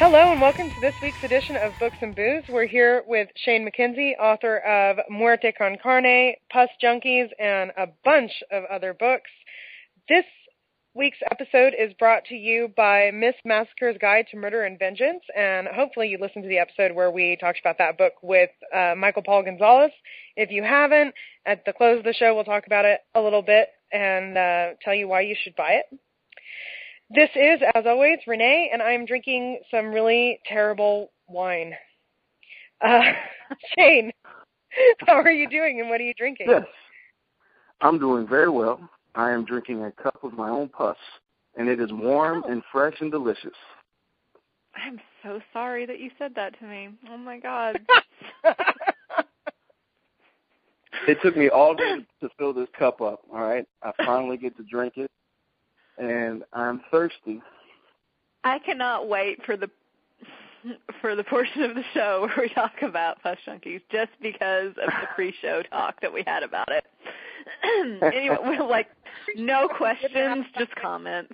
Hello and welcome to this week's edition of Books and Booze. We're here with Shane McKenzie, author of Muerte con Carne, Pus Junkies, and a bunch of other books. This week's episode is brought to you by Miss Massacre's Guide to Murder and Vengeance, and hopefully you listened to the episode where we talked about that book with uh, Michael Paul Gonzalez. If you haven't, at the close of the show, we'll talk about it a little bit and uh, tell you why you should buy it. This is, as always, Renee, and I'm drinking some really terrible wine. Uh, Shane, how are you doing and what are you drinking? Yes, I'm doing very well. I am drinking a cup of my own pus, and it is warm Oh. and fresh and delicious. I'm so sorry that you said that to me. Oh my god. It took me all day to fill this cup up, all right? I finally get to drink it, and I'm thirsty. I cannot wait for the for the portion of the show where we talk about Pus Junkies just because of the pre-show talk that we had about it. anyway, we're like no questions, just comments.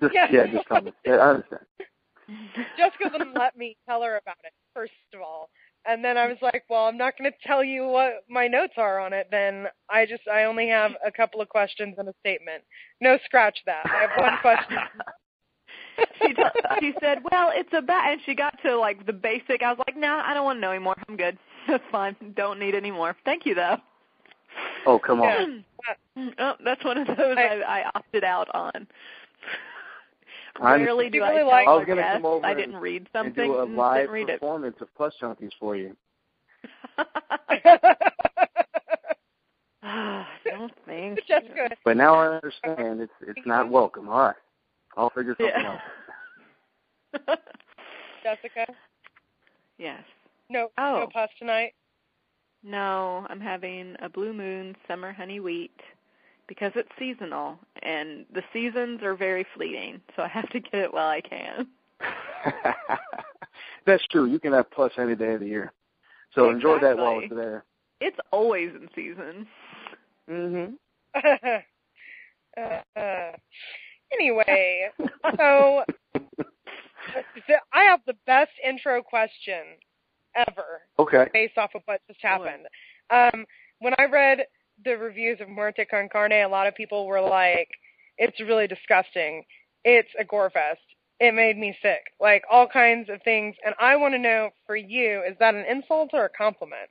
Just, Yeah. yeah, just comments. Yeah, I understand. Jessica wouldn't let me tell her about it, first of all. And then I was like, well, I'm not going to tell you what my notes are on it. Then I just, I only have a couple of questions and a statement. No, scratch that. I have one question. she t- she said, "Well, it's about," and she got to like the basic. I was like, "No, I don't want to know anymore. I'm good. That's fine. Don't need any more. Thank you, though." Oh, come on. oh, that's one of those I, I opted out on. I Rarely do You I really like- I was a gonna guest come over I didn't read And something. do a live didn't read it. performance of Pus Junkies for you. don't think. Jessica, But now I understand it's it's not welcome. All right, I'll figure something Yeah. out. Jessica, yes. no, Oh. no pus tonight. No, I'm having a Blue Moon Summer Honey Wheat because it's seasonal and the seasons are very fleeting, so I have to get it while I can. That's true. You can have Plus any day of the year. So enjoy that while it's there. It's always in season. Mhm. uh, anyway, so I have the best intro question ever Okay. based off of what just happened. Um, when I read the reviews of Muerte con Carne, a lot of people were like, "It's really disgusting. It's a gore fest. It made me sick." Like all kinds of things, and I want to know for you, is that an insult or a compliment?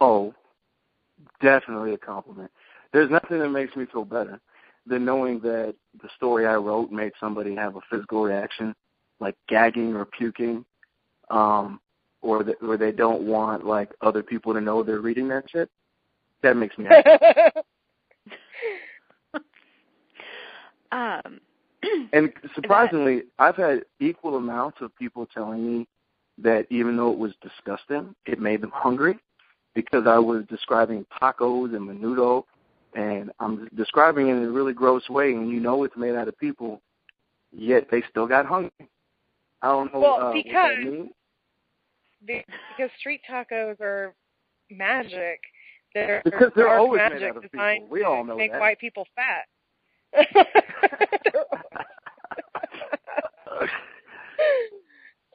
Oh, definitely a compliment. There's nothing that makes me feel better than knowing that the story I wrote made somebody have a physical reaction, like gagging or puking, um, or that or they don't want like other people to know they're reading that shit. That makes me happy. Um And surprisingly, I've had equal amounts of people telling me that even though it was disgusting, it made them hungry because I was describing tacos and menudo, and I'm describing it in a really gross way, and you know it's made out of people, yet they still got hungry. I don't know Well, uh, because-. Because street tacos are magic. They're Because they're always made magic out of people. We all know make that. white people fat.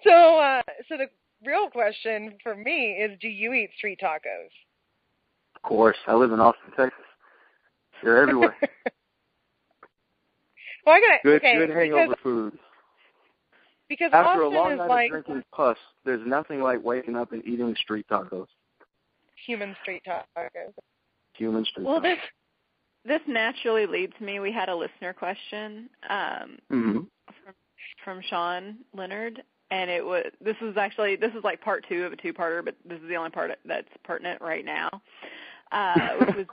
so, uh, so the real question for me is, do you eat street tacos? Of course, I live in Austin, Texas. They're everywhere. well, I got good, okay good hangover because food. because After a long night like of drinking pus, there's nothing like waking up and eating street tacos. Human street tacos. Human street well tacos. this this naturally leads me we had a listener question um hmm from from Sean Leonard and it was this is actually this is like part 2 of a two-parter but this is the only part that's pertinent right now. Uh which was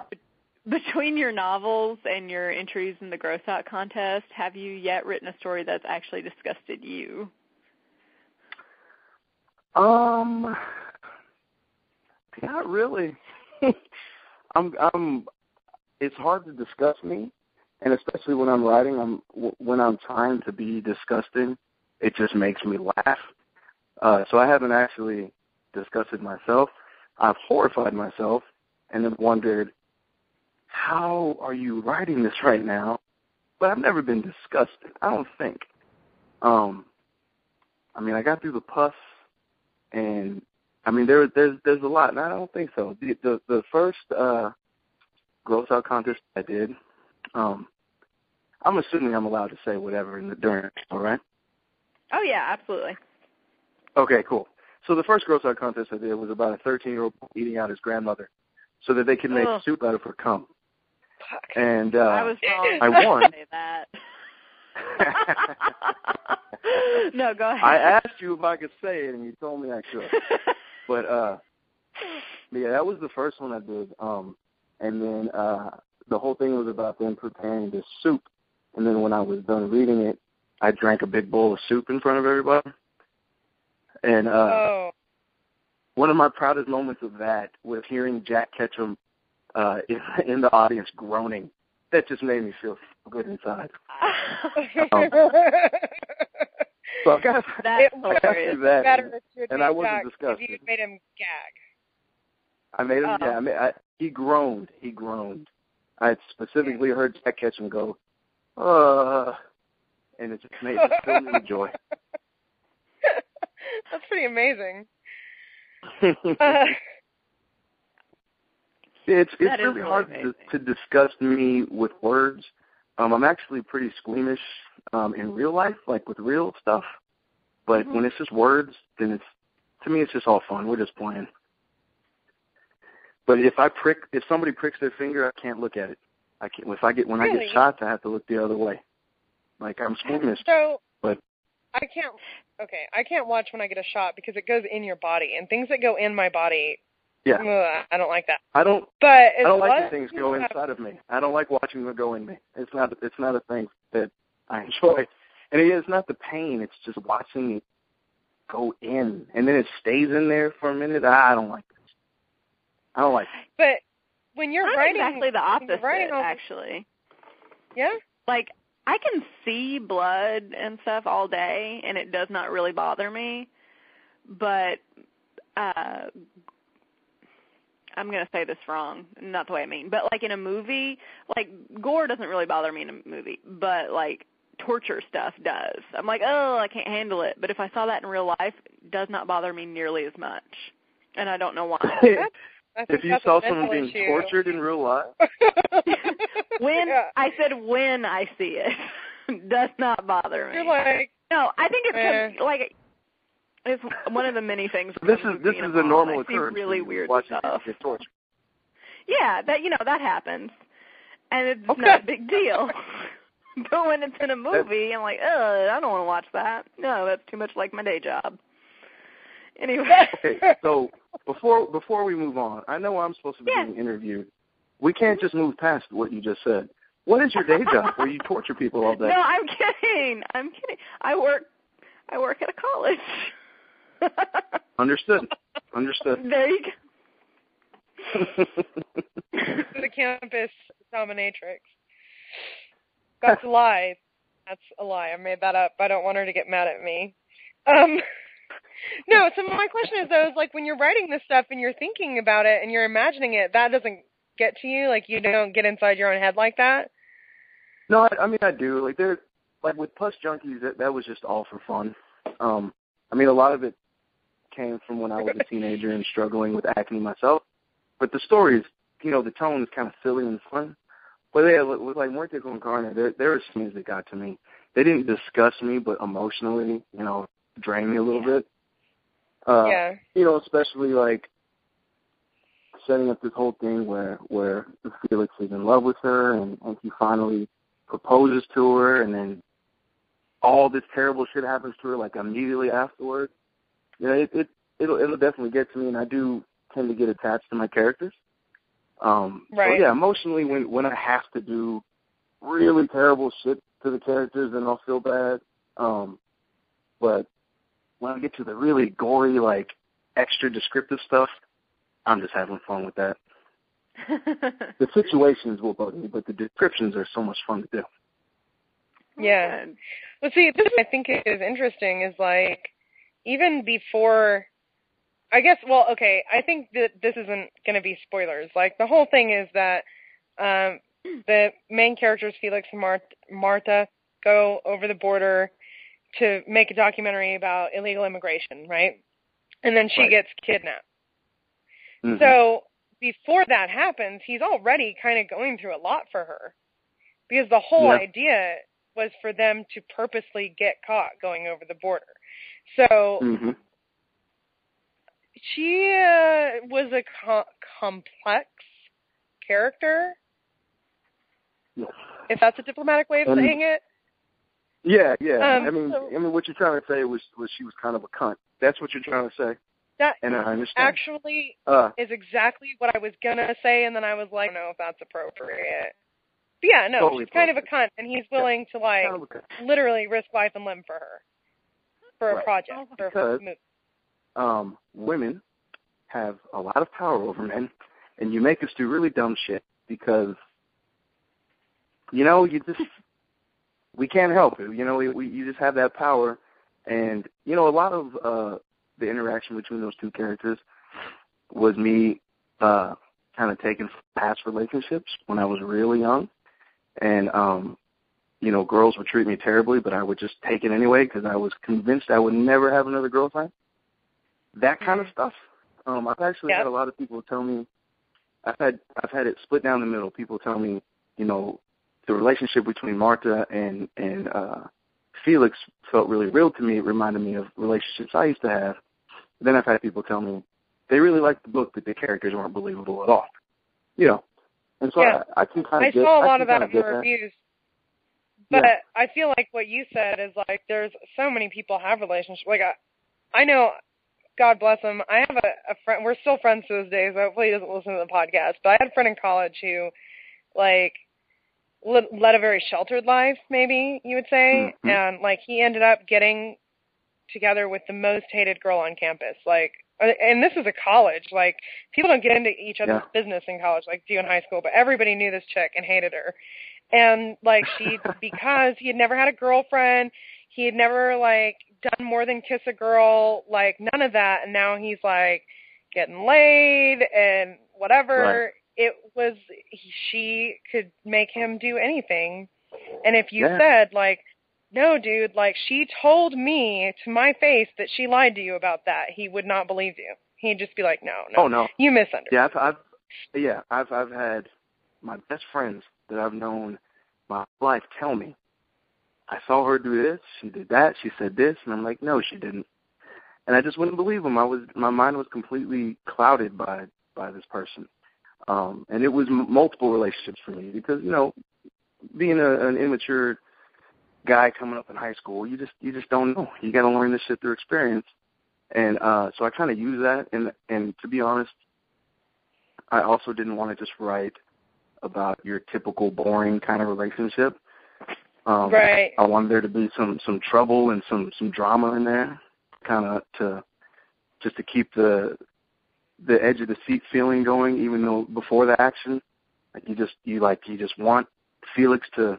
between your novels and your entries in the Gross Out contest, have you yet written a story that's actually disgusted you? Um, not really. I'm, I'm. It's hard to discuss me, and especially when I'm writing, I'm when I'm trying to be disgusting, it just makes me laugh. Uh, so I haven't actually disgusted myself. I've horrified myself, and have wondered, how are you writing this right now? But I've never been disgusted. I don't think. Um, I mean, I got through the pus, and I mean, there there's there's a lot. And I don't think so. The the, the first uh, gross out contest I did, um, I'm assuming I'm allowed to say whatever in the during all right? Oh yeah, absolutely. Okay, cool. So the first gross out contest I did was about a 13 year old eating out his grandmother, so that they could make Ugh. soup out of her cum. Fuck. And uh, I was wrong. I won. No, go ahead. I asked you if I could say it, and you told me I could. But uh, yeah, that was the first one I did. Um, and then uh, the whole thing was about them preparing this soup. And then when I was done reading it, I drank a big bowl of soup in front of everybody. And uh, oh. one of my proudest moments of that was hearing Jack Ketchum uh, in, in the audience groaning. That just made me feel good inside. Um, So I got, That's it I would got hilarious. through that. better and- if you had and made I wasn't disgusted. you made him gag. I made him. Oh. Yeah, I mean, I, he groaned. He groaned. I had specifically heard Jack Ketchum go, uh, and it just made it filled me with joy. That's pretty amazing. Uh, it's it's really really hard to, amazing. to discuss me with words. Um, I'm actually pretty squeamish um, in real life, like with real stuff. But Mhm. when it's just words, then it's to me it's just all fun. We're just playing. But if I prick, if somebody pricks their finger, I can't look at it. I can't. If I get when I get shots, I have to look the other way. Like I'm squeamish. so But- I can't. Okay, I can't watch when I get a shot because it goes in your body, and things that go in my body, Yeah, ugh, I don't like that. I don't. But I don't like when things go inside of me. I don't like watching them go in me. It's not. It's not a thing that I enjoy. And it is not the pain. It's just watching it go in, and then it stays in there for a minute. I don't like this. I don't like. It. But when you're I'm writing, exactly the opposite, writing all- actually. yeah. Like I can see blood and stuff all day, and it does not really bother me. But uh I'm gonna say this wrong, not the way I mean, but like in a movie, like gore doesn't really bother me in a movie, but like torture stuff does. I'm like, oh, I can't handle it. But if I saw that in real life, it does not bother me nearly as much, and I don't know why. If you saw someone being issue. tortured in real life, when Yeah. I said when I see it, does not bother me. you're like, No, I think it's Eh. like it's one of the many things. this is this is a a normal I see occurrence. Really weird stuff. get tortured. Yeah, that you know that happens, and it's Okay. not a big deal. but when it's in a movie, I'm like, ugh, I don't want to watch that. No, that's too much like my day job. Anyway, Okay, so before before we move on, I know I'm supposed to be Yeah. being interviewed. We can't just move past what you just said. What is your day job where you torture people all day? no, I'm kidding. I'm kidding. I work. I work at a college. Understood. Understood. there you go. the campus dominatrix. That's a lie. That's a lie. I made that up. I don't want her to get mad at me. Um No, so my question is though, is like when you're writing this stuff and you're thinking about it and you're imagining it, that doesn't get to you? Like you don't get inside your own head like that? No, I, I mean I do. Like there, like with Pus Junkies, that that was just all for fun. Um, I mean a lot of it came from when I was a teenager and struggling with acne myself. But the stories, you know, the tone is kind of silly and fun. But yeah, with, like Muerte con Carne, there there were scenes that got to me. They didn't disgust me, but emotionally, you know, drained me a little Yeah. bit. Uh, yeah. you know, especially like setting up this whole thing where where Felix is in love with her and, and he finally proposes to her and then all this terrible shit happens to her like immediately afterwards. You know, it, it it'll it'll definitely get to me and I do tend to get attached to my characters. Um Right. so yeah, emotionally when when I have to do really terrible shit to the characters then I'll feel bad. Um but when I get to the really gory, like extra descriptive stuff, I'm just having fun with that. The situations will bug me, but the descriptions are so much fun to do. Yeah. Well, see, this I think is interesting is like even before. I guess. Well, okay. I think that this isn't going to be spoilers. Like the whole thing is that um, the main characters, Felix and Mar- Marta, go over the border to make a documentary about illegal immigration, right? And then she Right. gets kidnapped. Mhm. So before that happens, he's already kind of going through a lot for her. Because the whole Yeah. idea was for them to purposely get caught going over the border. So Mhm. She uh, was a co- complex character, Yeah. if that's a diplomatic way of Um, saying it. Yeah, yeah. Um, I mean, so- I mean, what you're trying to say was was she was kind of a cunt. That's what you're trying to say, That and I understand. actually uh, is exactly what I was gonna say, and then I was like, I don't know if that's appropriate. But yeah, no, Totally she's kind of a cunt, and he's willing to like kind of literally risk life and limb for her for a Right. project Oh, for a movie. Um, women have a lot of power over men, and you make us do really dumb shit because, you know, you just we can't help it. You know, we, we you just have that power, and you know, a lot of uh, the interaction between those two characters was me uh, kind of taking past relationships when I was really young, and um, you know, girls would treat me terribly, but I would just take it anyway because I was convinced I would never have another girlfriend. That kind of stuff. Um, I've actually had a lot of people tell me. I've had I've had it split down the middle. People tell me, you know, the relationship between Marta and and uh, Felix felt really real to me. It reminded me of relationships I used to have. Then I've had people tell me they really liked the book, but the characters weren't believable at all. You know, and so Yeah. I, I can kind of. I get, saw a lot of that in the reviews. But Yeah. I feel like what you said is like there's so many people have relationships. Like I, I know, God bless him. I have a, a friend. We're still friends to this day. So hopefully he doesn't listen to the podcast. But I had a friend in college who, like, led, led a very sheltered life. Maybe you would say, Mhm. and like he ended up getting together with the most hated girl on campus. Like, uh, and this is a college. Like, people don't get into each other's Yeah. business in college like do in high school. But everybody knew this chick and hated her and like she because he had never had a girlfriend he had never like done more than kiss a girl like none of that and now he's like getting laid and whatever Right. it was he, she could make him do anything and if you Yeah. said like no dude like she told me to my face that she lied to you about that he would not believe you he'd just be like no no Oh no. you misunderstood Yeah, I've, I've yeah, I've I've had my best friends that I've known my life tell me, I saw her do this, she did that, she said this, and I'm like, no, she didn't, and I just wouldn't believe them. I was my mind was completely clouded by by this person, um, and it was m- multiple relationships for me because you know, being a, an immature guy coming up in high school, you just you just don't know. You got to learn this shit through experience, and uh, so I kind of use that, and and to be honest. I also didn't want to just write about your typical boring kind of relationship. Um, right I wanted there to be some some trouble and some some drama in there, kind of to just to keep the the edge of the seat feeling going, even though before the action, like you just you like you just want Felix to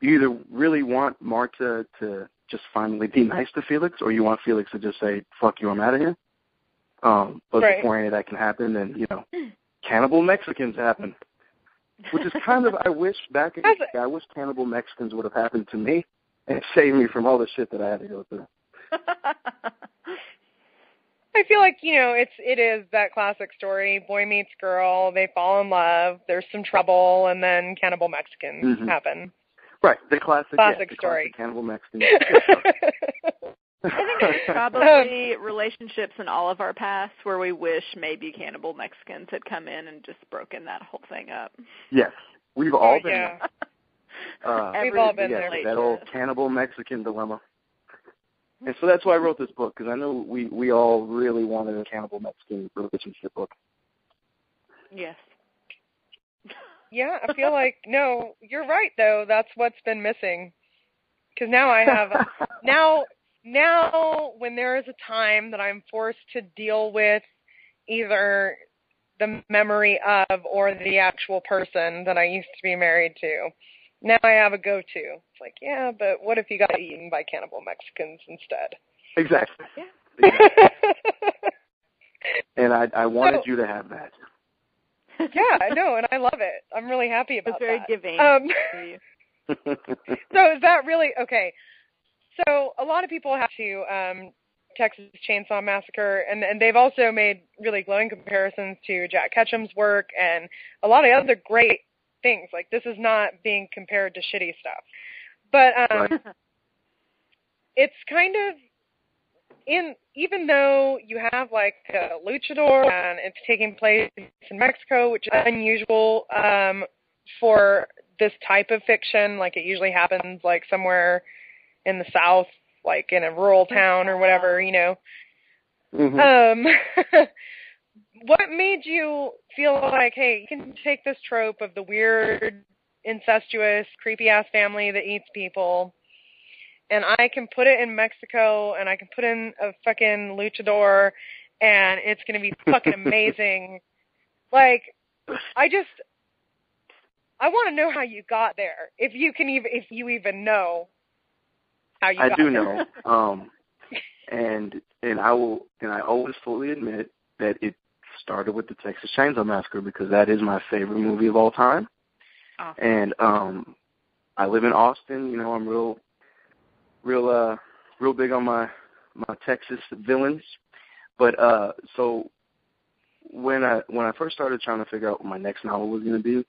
you either really want Marta to just finally be nice to Felix, or you want Felix to just say "fuck you, I'm out of here." Um, but Right. before any of that can happen, then you know, cannibal Mexicans happen, which is kind of I wish back in the day, I wish cannibal Mexicans would have happened to me and saved me from all the shit that I had to go through. I feel like you know it's it is that classic story: boy meets girl, they fall in love, there's some trouble, and then cannibal Mexicans Mhm. happen. Right, the classic, Classic yeah, the story. classic cannibal Mexican. I think there's probably relationships in all of our pasts where we wish maybe cannibal Mexicans had come in and just broken that whole thing up. yes, we've all been yeah. there. Uh, We've all been yes, there. that old cannibal Mexican dilemma. And so that's why I wrote this book because I know we we all really wanted a cannibal Mexican relationship book. Yes. Yeah, I feel like no, you're right though. That's what's been missing. Because now I have now now when there is a time that I'm forced to deal with either the memory of or the actual person that I used to be married to. Now I have a go-to. It's like, yeah, but what if you got eaten by cannibal Mexicans instead? exactly. Yeah. exactly. And I I wanted So- you to have that. yeah, I know, and I love it. I'm really happy It was about very that. giving. Um, so is that really okay? So a lot of people have to um, Texas Chainsaw Massacre, and and they've also made really glowing comparisons to Jack Ketchum's work and a lot of other great things. Like this is not being compared to shitty stuff, but um, Right. it's kind of in even though you have like a luchador and it's taking place in Mexico, which is unusual um, for this type of fiction. Like it usually happens like somewhere in the South, like in a rural town or whatever, you know. hmm Um, what made you feel like, hey, you can take this trope of the weird, incestuous, creepy ass family that eats people, and I can put it in Mexico, and I can put in a fucking luchador, and it's gonna be fucking amazing. like, I just, I want to know how you got there. If you can even, if you even know how you I do know. Um, and and I will and I always fully admit that it started with the Texas Chainsaw Massacre because that is my favorite movie of all time. Awesome. And um, I live in Austin. You know, I'm real, real, uh, real big on my my Texas villains. But uh, so when I when I first started trying to figure out what my next novel was going to be,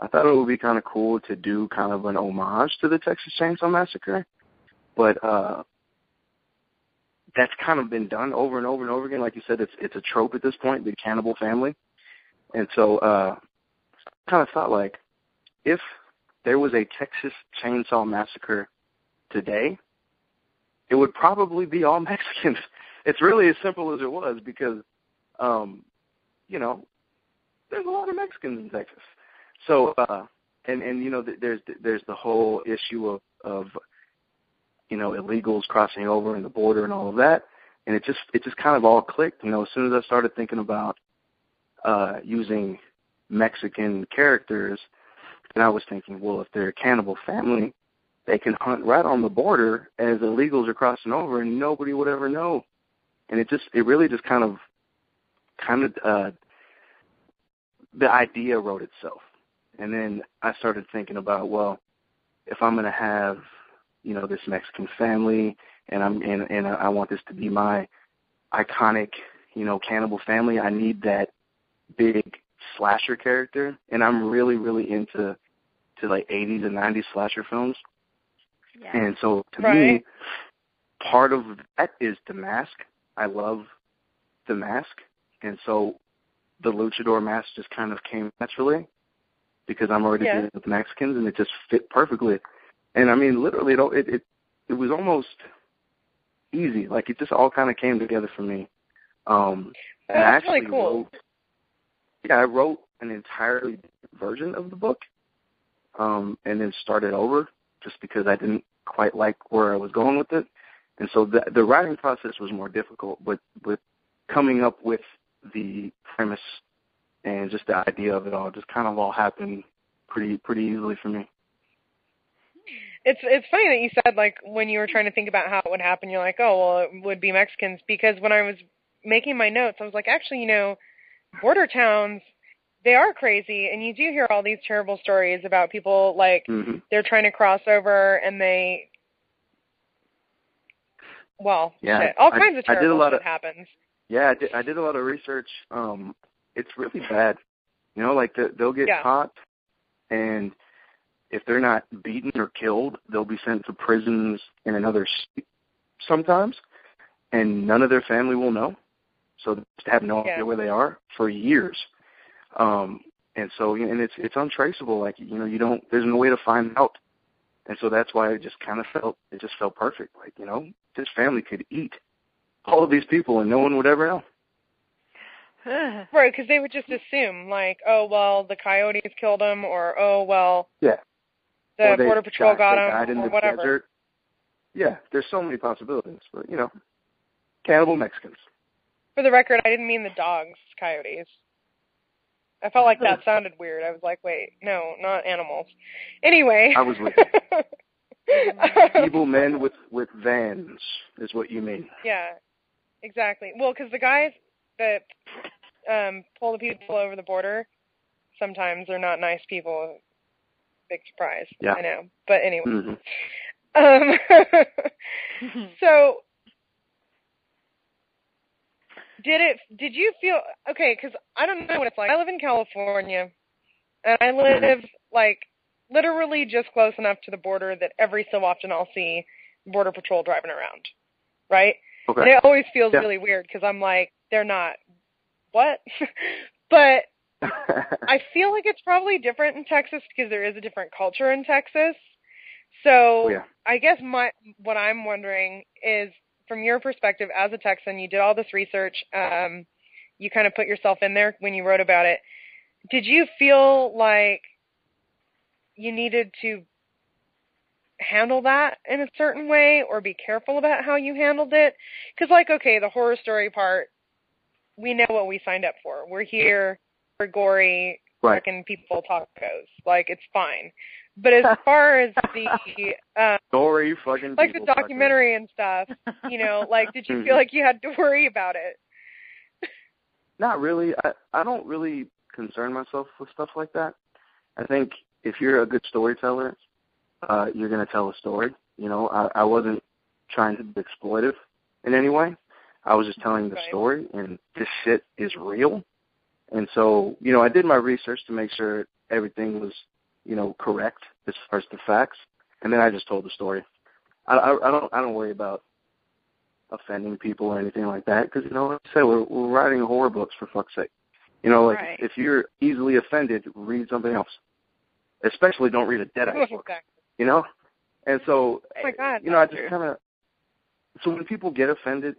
I thought it would be kind of cool to do kind of an homage to the Texas Chainsaw Massacre. But uh, that's kind of been done over and over and over again. Like you said, it's it's a trope at this point, the cannibal family. And so uh, I kind of thought like, if there was a Texas Chainsaw Massacre today, it would probably be all Mexicans. It's really as simple as it was because, um, you know, there's a lot of Mexicans in Texas. So, uh, and and you know, there's there's the whole issue of of you know illegals crossing over in the border and all of that, and it just it just kind of all clicked. You know, as soon as I started thinking about uh, using Mexican characters, and I was thinking, well, if they're a cannibal family, they can hunt right on the border as illegals are crossing over, and nobody would ever know. And it just it really just kind of kind of uh, the idea wrote itself. And then I started thinking about, well, if I'm going to have, you know, this Mexican family, and I'm and and I want this to be my iconic, you know, cannibal family, I need that big slasher character, and I'm really really into to like 80s and 90s slasher films. Yeah. And so to me, part of that is the mask. I love the mask, and so the luchador mask just kind of came naturally because I'm already Yeah. dealing with Mexicans, and it just fit perfectly. And I mean, literally, it it it, it was almost easy. Like it just all kind of came together for me. Um, and I That's actually really cool. wrote. Yeah, I wrote an entirely different version of the book, um, and then started over just because I didn't quite like where I was going with it. And so the the writing process was more difficult, but with coming up with the premise and just the idea of it all just kind of all happened pretty pretty easily for me. It's it's funny that you said like when you were trying to think about how it would happen, you're like, oh well, it would be Mexicans because when I was making my notes, I was like, actually, you know, border towns, they are crazy, and you do hear all these terrible stories about people like hmm they're trying to cross over and they, well, Yeah, all I- kinds of I did a terrible lot of- happens. Yeah, I did, I did a lot of research. Um, it's really bad. You know, like the, they'll get Yeah. caught, and if they're not beaten or killed, they'll be sent to prisons in another state sometimes, and none of their family will know. So they just have no Yeah. idea where they are for years. Um, and so, and it's it's untraceable. Like you know, you don't. There's no way to find out. And so that's why it just kind of felt it just felt perfect. Like you know, this family could eat all of these people, and no one would ever know. Right, because they would just assume like, oh well, the coyotes killed him, or oh well, Yeah. The they border patrol died- got him, or the whatever. desert. Yeah, there's so many possibilities, but you know, cannibal Mexicans. For the record, I didn't mean the dogs, coyotes. I felt like that sounded weird. I was like, wait, no, not animals. Anyway. I was with Evil men with with vans is what you mean. Yeah, exactly. Well, because the guys that um pull the people over the border, sometimes they're not nice people. Big surprise. Yeah. I know. But anyway. hmm Um, so did it did you feel okay because i don't know what it's like i live in california and i live like literally just close enough to the border that every so often i'll see border patrol driving around right Okay. and it always feels Yeah. really weird because i'm like they're not what but I feel like it's probably different in Texas because there is a different culture in Texas. So Oh, yeah. I guess my what I'm wondering is from your perspective as a Texan, you did all this research, um, you kind of put yourself in there when you wrote about it. Did you feel like you needed to handle that in a certain way or be careful about how you handled it? Because, like, okay, the horror story part, we know what we signed up for. We're here gory right. fucking people tacos. Like, it's fine. But as far as the uh, Story fucking like the documentary and stuff, you know, like, did you feel Mhm. like you had to worry about it? Not really. I I don't really concern myself with stuff like that. I think if you're a good storyteller, uh, you're gonna tell a story. You know, I, I wasn't trying to be exploitive in any way. I was just telling the Right. story, and this shit is real. And so, you know, I did my research to make sure everything was, you know, correct as far as the facts, and then I just told the story. I, I, I don't I don't worry about offending people or anything like that because you know, like I said, we're, we're writing horror books for fuck's sake. You know, like Right. if you're easily offended, read something else. Especially don't read a Deadite book. Exactly. You know, and so Oh my God, you know, I just kind of. So when people get offended,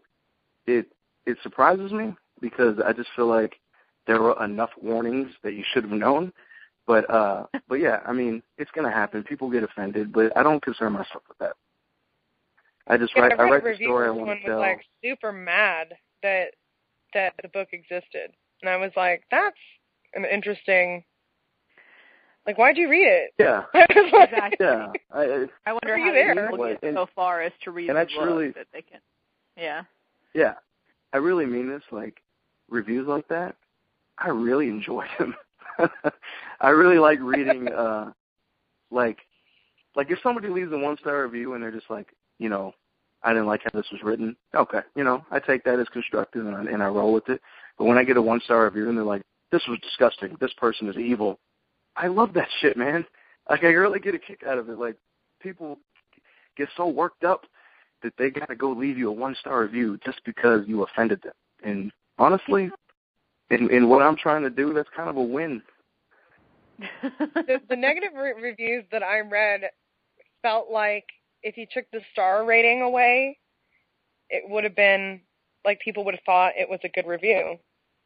it it surprises me because I just feel like there were enough warnings that you should have known. But uh but yeah, I mean, it's gonna happen. People get offended, but I don't concern myself with that. I just Yeah, write I read write the story I where want someone to was tell. like super mad that that the book existed, and I was like, that's an interesting. Like, why'd you read it? yeah. I was like- Exactly. Yeah. I, I I wonder how you there? people get And- so far as to read and the I book truly- that they can. Yeah. Yeah, I really mean this. Like reviews like that, I really enjoy them. I really like reading. uh Like, like if somebody leaves a one star review and they're just like, you know, I didn't like how this was written. Okay, you know, I take that as constructive and I, and I roll with it. But when I get a one star review and they're like, this was disgusting. This person is evil. I love that shit, man. Like I really get a kick out of it. Like people get so worked up that they got to go leave you a one star review just because you offended them. And honestly, in in what I'm trying to do, that's kind of a win. the, the negative re- reviews that I read felt like if you took the star rating away, it would have been like people would have thought it was a good review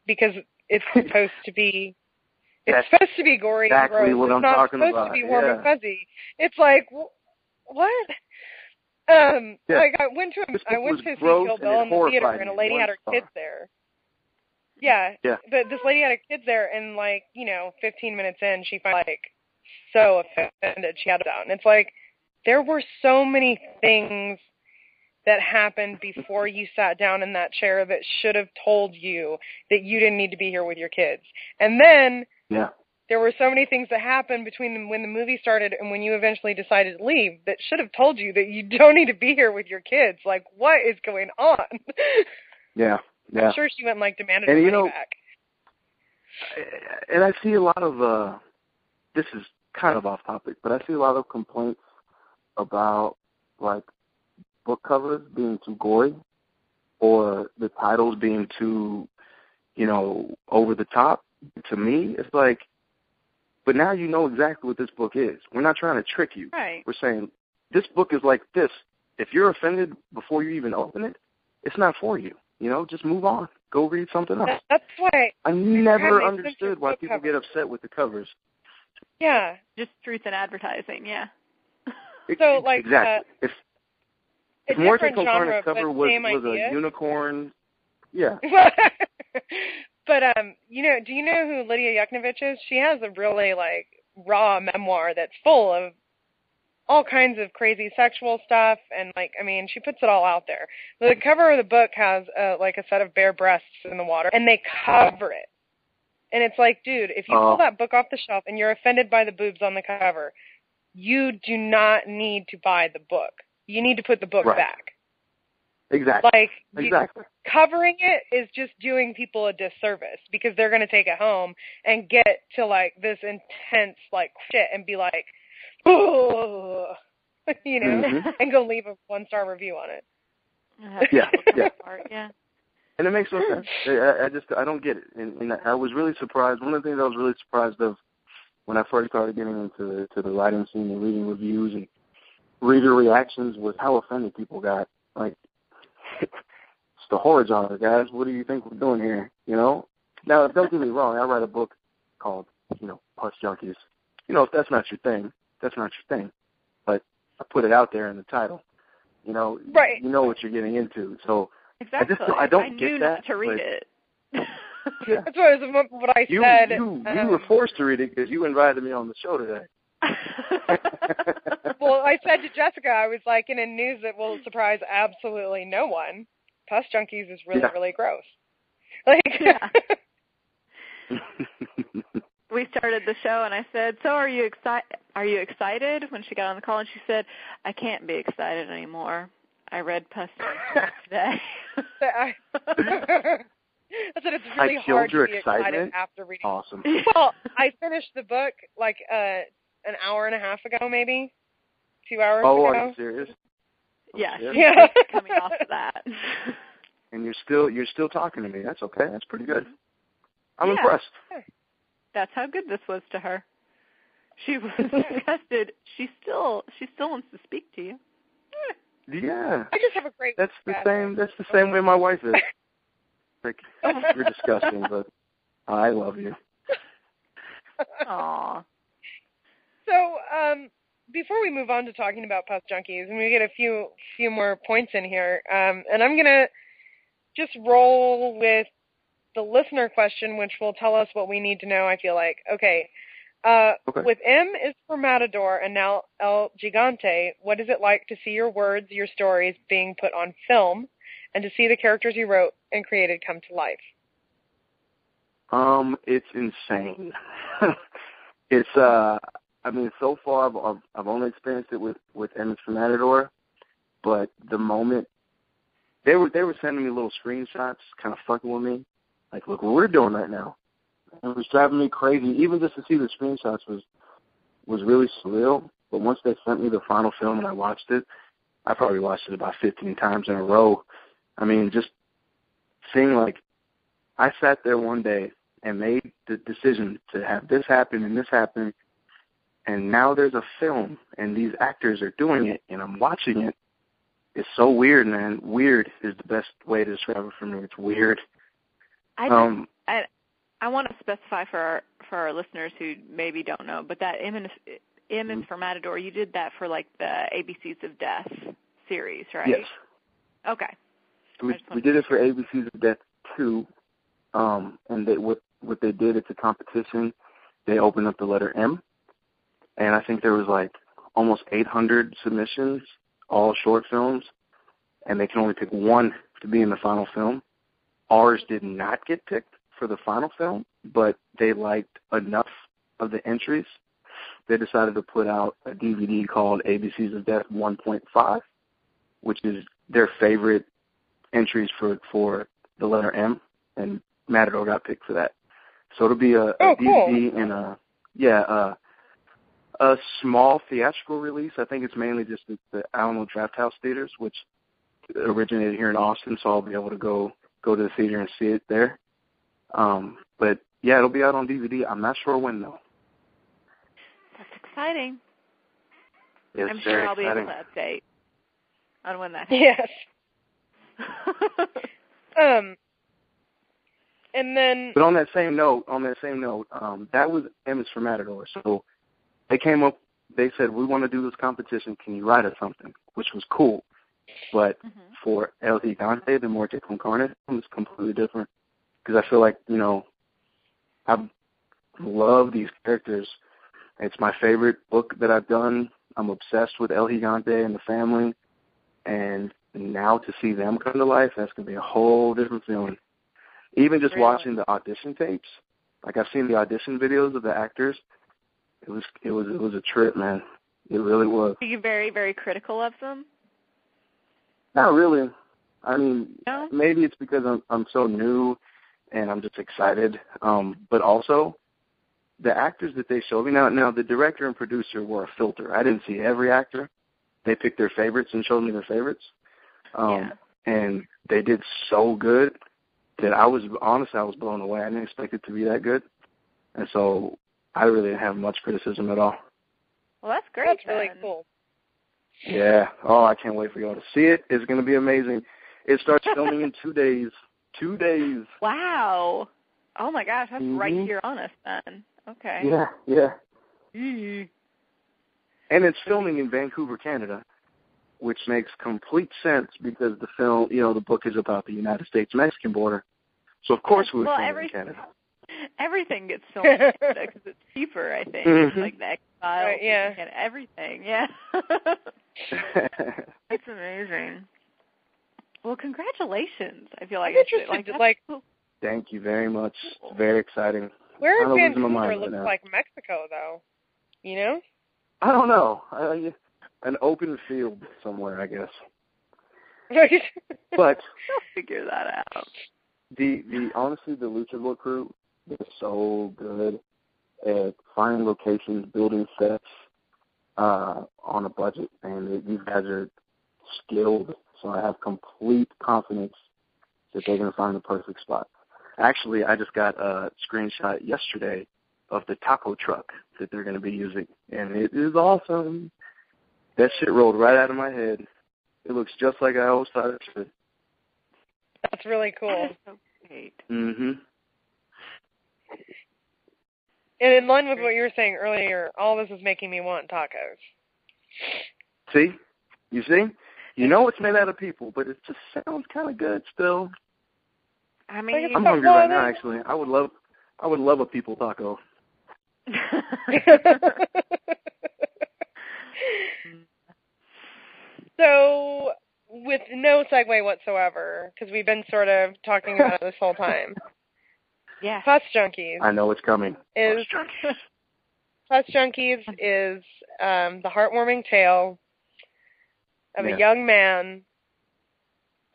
because it's supposed to be. It's That's supposed to be gory exactly and gross. what it's I'm not talking supposed about, to be warm and fuzzy. It's like wh- what? Um, Yeah. like I went to This I went to see Kill Bill in the theater, and a lady had her star. kids there. Yeah, Yeah. but this lady had her kids there, and like you know, 15 minutes in, she finally like so offended she had it down. And it's like there were so many things that happened before you sat down in that chair that should have told you that you didn't need to be here with your kids. And then Yeah. there were so many things that happened between when the movie started and when you eventually decided to leave that should have told you that you don't need to be here with your kids. Like, what is going on? Yeah. Yeah. I'm sure she went like demanded And her you know- back. and I see a lot of uh this is kind of off topic, but I see a lot of complaints about like book covers being too gory or the titles being too, you know, over the top. To me, it's like but now you know exactly what this book is. We're not trying to trick you. Right. We're saying this book is like this. If you're offended before you even open it, it's not for you. You know, just move on. Go read something else. That's why, I never God, they sent you understood why book people get upset with the covers. yeah. Just truth in advertising. Yeah. It- So, like, exactly. if A if Morton different genre, Concarne's cover was was idea. a unicorn, yeah, but um, you know, do you know who Lydia Yuknavitch is? She has a really like raw memoir that's full of all kinds of crazy sexual stuff and like I mean, she puts it all out there. The cover of the book has uh, like a set of bare breasts in the water and they cover it. And it's like, dude, if you Oh. pull that book off the shelf and you're offended by the boobs on the cover, you do not need to buy the book. You need to put the book Right. back. Exactly. Like exactly. You, covering it is just doing people a disservice because they're going to take it home and get to like this intense like shit and be like, oh, you know, mm-hmm. and go leave a one star review on it. Yeah, yeah. yeah. And it makes no sense. I, I just I don't get it, and, and I was really surprised. One of the things I was really surprised of when I first started getting into to the writing scene and reading reviews and reader reactions was how offended people got. Like, it's the horror genre, guys. What do you think we're doing here? You know. Now, don't get me wrong. I write a book called, you know, Pus Junkies. You know, if that's not your thing, that's not your thing. But I put it out there in the title. You know, right. you know what you're getting into. So exactly. I just I don't I get knew that. Not to read but, it. yeah. That's what, was, what I you, said. You, you um, were forced to read it because you invited me on the show today. well, I said to Jessica, I was like, in a news that will surprise absolutely no one. Pus junkies is really, Yeah. really gross. Like, Yeah. we started the show and I said, "So are you excited? Are you excited?" When she got on the call and she said, "I can't be excited anymore. I read Pus Junkies today." I, I said it's really I killed hard your to be excited excitement. after reading. awesome. Well, I finished the book like uh an hour and a half ago, maybe two hours ago. Oh, are ago. you serious? yeah, Yeah. Yeah. coming off of that. And you're still you're still talking to me. That's okay. That's pretty good. I'm Yeah. impressed. That's how good this was to her. She was disgusted. She still she still wants to speak to you. Yeah. I just have a great. That's the same. That's the same way my wife is. Like you're disgusting, but I love you. Aw. So, um, before we move on to talking about pus junkies, and we get a few few more points in here, um, and I'm gonna just roll with the listener question, which will tell us what we need to know. I feel like okay. Uh, Okay. With M is for Matador and now El Gigante, what is it like to see your words, your stories being put on film, and to see the characters you wrote and created come to life? Um, it's insane. it's uh, I mean, so far I've, I've only experienced it with with Emmett from Matador, but the moment they were they were sending me little screenshots, kind of fucking with me, like, look what we're doing right now. It was driving me crazy. Even just to see the screenshots was was really surreal. But once they sent me the final film and I watched it, I probably watched it about 15 times in a row. I mean, just seeing like I sat there one day and made the decision to have this happen and this happen, and now there's a film and these actors are doing it and I'm watching it. It's so weird, man. Weird is the best way to describe it for me. It's weird. I just, Um, I I want to specify for our for our listeners who maybe don't know, but that M and M Mm-hmm. is for Matador. You did that for like the ABCs of Death series, right? Yes. Okay. We, we did it for ABC's of Death two, um, and they what what they did it's a competition. They opened up the letter M, and I think there was like almost 800 submissions, all short films, and they can only pick one to be in the final film. Ours did not get picked for the final film, but they liked enough of the entries. They decided to put out a DVD called ABCs of Death 1.5, which is their favorite entries for for the letter M, and Matador got picked for that. So it'll be a, a Oh, cool. DVD and a yeah a, a small theatrical release. I think it's mainly just the, the Alamo Drafthouse theaters, which originated here in Austin. So I'll be able to go go to the theater and see it there. Um, but yeah, it'll be out on DVD. I'm not sure when though. That's exciting. It's I'm sure I'll be exciting. able to update on when that Yes. Um, and then But on that same note, on that same note, um, that was M is for Matador. So they came up, they said, we want to do this competition. Can you write us something? Which was cool. But Mhm. for El Gigante, the Muerte con Carne, it's completely different. Because I feel like, you know, I love these characters. It's my favorite book that I've done. I'm obsessed with El Gigante and the family. And now to see them come to life, that's going to be a whole different feeling. Even just Really? watching the audition tapes, like I've seen the audition videos of the actors, it was it was it was a trip, man. It really was. Are you very very critical of them? Not really. I mean, No? maybe it's because I'm I'm so new and I'm just excited. Um, but also the actors that they showed me now now the director and producer were a filter. I didn't see every actor. They picked their favorites and showed me their favorites. Um and they did so good that I was honestly I was blown away. I didn't expect it to be that good. And so I really didn't have much criticism at all. Well, that's great. That's really cool. Yeah. Oh, I can't wait for y'all to see it. It's going to be amazing. It starts filming in two days. Two days. Wow. Oh my gosh, that's right Mhm. here on us then. Okay. Yeah, yeah. Mm. And it's filming in Vancouver, Canada, which makes complete sense because the film, you know, the book is about the United States Mexican border. So of course we would Well, film every- in Canada. Everything gets filmed in Canada because it's cheaper, I think. Mhm. Like the X-Files, Right, yeah. and everything. Yeah. it's amazing. Well, congratulations. I feel like I'm interested, Like, like- that's Thank you very much. It's very exciting. Where I'm in losing my Vancouver mind right looks like Mexico, though? You know? I don't know. I, an open field somewhere, I guess. But figure that out. the the honestly the Luchagore crew they're so good at finding locations, building sets uh, on a budget, and they, these guys are skilled. So I have complete confidence that they're going to find the perfect spot. Actually, I just got a screenshot yesterday of the taco truck that they're going to be using, and it is awesome. That shit rolled right out of my head. It looks just like I always thought it should. That's really cool. That is so great. Mhm. And in line with what you were saying earlier, all this is making me want tacos. See? You see? You know it's made out of people, but it just sounds kind of good still. I mean, I'm hungry right now. Actually, I would love, I would love a people taco. so, with no segue whatsoever, because we've been sort of talking about it this whole time, yeah. Pus Junkies I know it's coming. is Pus Junkies is um, the heartwarming tale of Yeah. a young man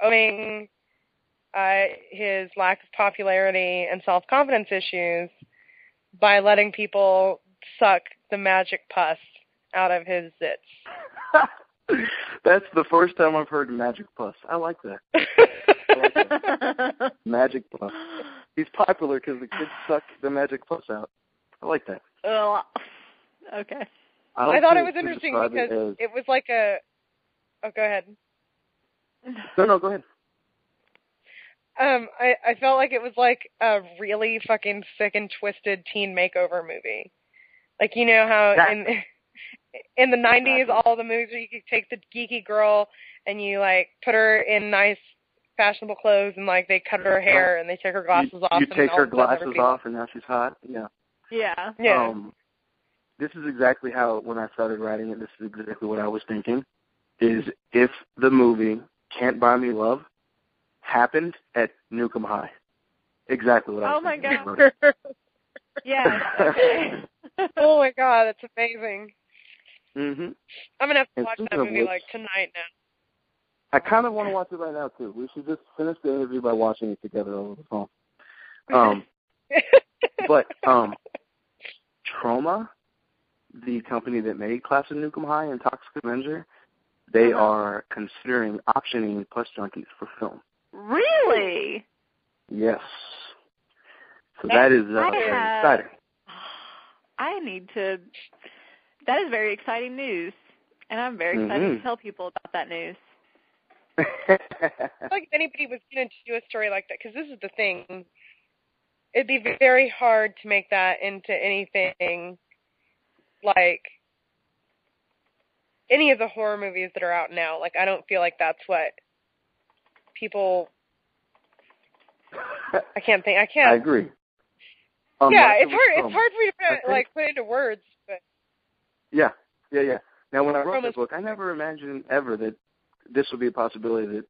owning uh, his lack of popularity and self confidence issues by letting people suck the magic pus out of his zits. That's the first time I've heard magic plus. I like that. Magic plus. He's popular because the kids suck the magic plus out. I like that. Ugh. okay. I, I thought it was interesting because it it was like a. Oh, go ahead. no, no, go ahead. Um, I I felt like it was like a really fucking sick and twisted teen makeover movie. Like you know how That- in in the '90s, Exactly. all the movies where you could take the geeky girl and you like put her in nice, fashionable clothes and like they cut her hair and they take her glasses you, off. You and take her of a sudden glasses off and now she's hot. Yeah. Yeah. Yeah. Um, this is exactly how when I started writing it. This is exactly what I was thinking. Is if the movie Can't Buy Me Love happened at Nuke 'Em High. Exactly what I was Oh my. God. Yeah. Okay. oh my god, that's amazing. Mhm. I'm gonna have to And watch that movie which- like tonight now. I kind of want to watch it right now too. We should just finish the interview by watching it together over the phone. Um, but um, Troma, the company that made Class of Nuke 'Em High and Toxic Avenger, they Uh-huh. are considering optioning Pus Junkies for film. really? Yes. So that is uh, I very exciting. I need to. That is very exciting news, and I'm very excited Mhm. to tell people about that news. I feel like if anybody was going to do a story like that, because this is the thing, it'd be very hard to make that into anything like any of the horror movies that are out now. Like, I don't feel like that's what people. I can't think. I can't. I agree. Um, yeah, it's hard. It's hard for me to put, think- like put into words, but Yeah, yeah, yeah. Now, when I wrote this book, I never imagined ever that this would be a possibility that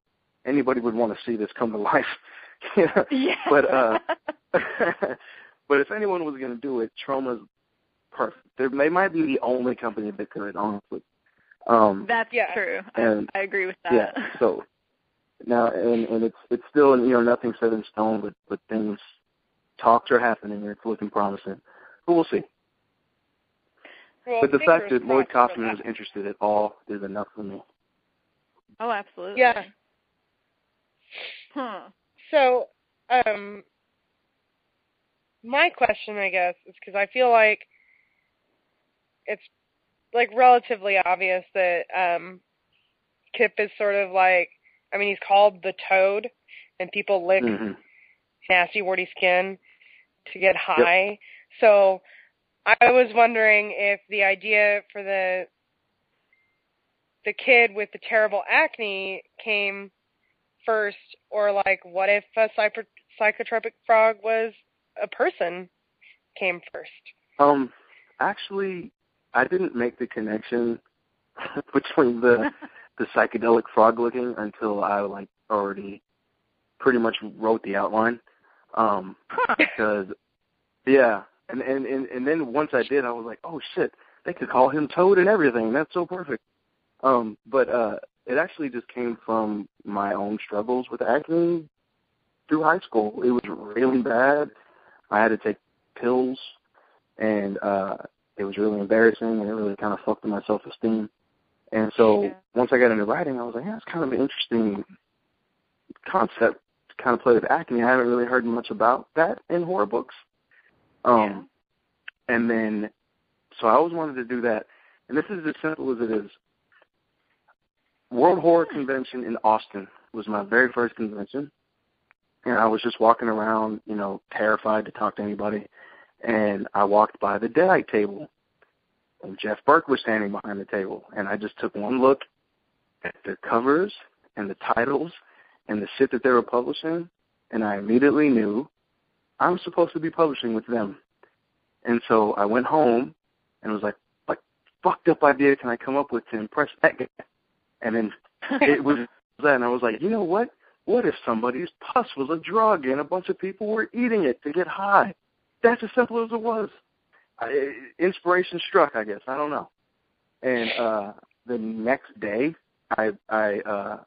anybody would want to see this come to life. you know? Yeah. But uh, but if anyone was going to do it, Troma's perfect. They're, they might be the only company that could, honestly. Um, That's Yeah. true. And- I, I agree with that. yeah. So now, and and it's it's still you know nothing set in stone, but but things talks are happening and it's looking promising. But we'll see. Well, but the fact that Lloyd Kaufman that. is interested at all is enough for me. Oh, absolutely. Yeah. Huh. So, um, my question, I guess, is because I feel like it's like relatively obvious that um, Kip is sort of like, I mean, he's called the Toad, and people lick hmm nasty, warty skin to get high. So, I was wondering if the idea for the the kid with the terrible acne came first, or like, what if a psycho- psychotropic frog was a person came first? Um, actually, I didn't make the connection between the the psychedelic frog looking until I like already pretty much wrote the outline. Um, because yeah, and and and and then once I did, I was like, oh shit, they could call him Toad and everything. That's so perfect. Um, but uh, it actually just came from my own struggles with acne through high school. It was really bad. I had to take pills, and uh, it was really embarrassing, and it really kind of fucked with my self-esteem. And so Yeah. once I got into writing, I was like, yeah, it's kind of an interesting concept to kind of play with acne. I haven't really heard much about that in horror books. Um, and then, so I always wanted to do that. And this is as simple as it is. World Horror Convention in Austin was my very first convention. And I was just walking around, you know, terrified to talk to anybody. And I walked by the Deadite table. And Jeff Burke was standing behind the table. And I just took one look at the covers and the titles and the shit that they were publishing. And I immediately knew I'm supposed to be publishing with them. And so I went home and was like, like, fucked up idea can I come up with to impress that guy? And then it was that, and I was like, you know what? What if somebody's pus was a drug and a bunch of people were eating it to get high? That's as simple as it was. I, inspiration struck, I guess. I don't know. And uh the next day, I I uh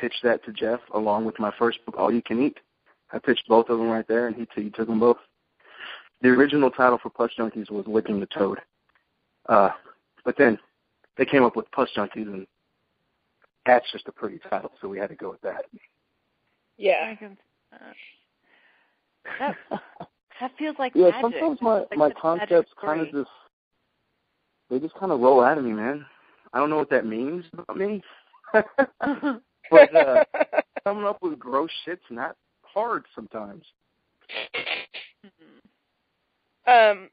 pitched that to Jeff along with my first book, All You Can Eat. I pitched both of them right there, and he, he took them both. The original title for Pus Junkies was Licking the Toad. Uh, but then they came up with Pus Junkies, and that's just a pretty title, so we had to go with that. Yeah. I can, uh, that that feels like yeah, magic. sometimes my Like my such a magic concepts kind of just they just kind of roll out of me, man. I don't know what that means about me, but uh, coming up with gross shit's not hard sometimes. Um,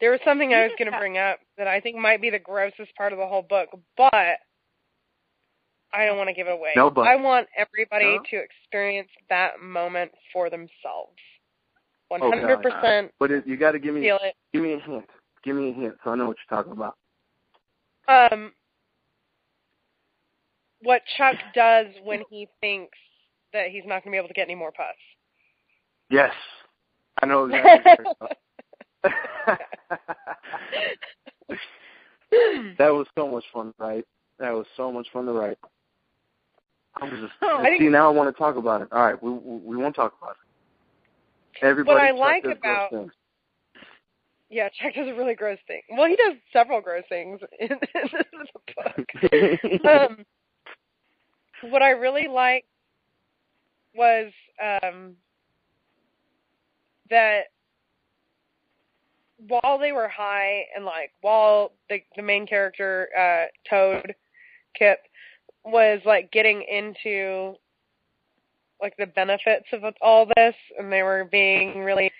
there was something I was going to bring up that I think might be the grossest part of the whole book, but I don't want to give it away. No but. I want everybody No? to experience that moment for themselves. One Oh, God. hundred percent But it, you got to give me feel it. give me a hint. Give me a hint so I know what you're talking about. Um, what Chuck does when he thinks that he's not going to be able to get any more pus. Yes, I know exactly. what you're talking about. that was so much fun, to write. That was so much fun to write. I was just Oh, see now. I want to talk about it. All right, we we, we won't talk about it. Everybody, what I like about- Yeah, Chuck does a really gross thing. Well, he does several gross things in, in the book. um, what I really liked was um, that while they were high and like while the the main character uh, Toad Kip was like getting into like the benefits of all this and they were being really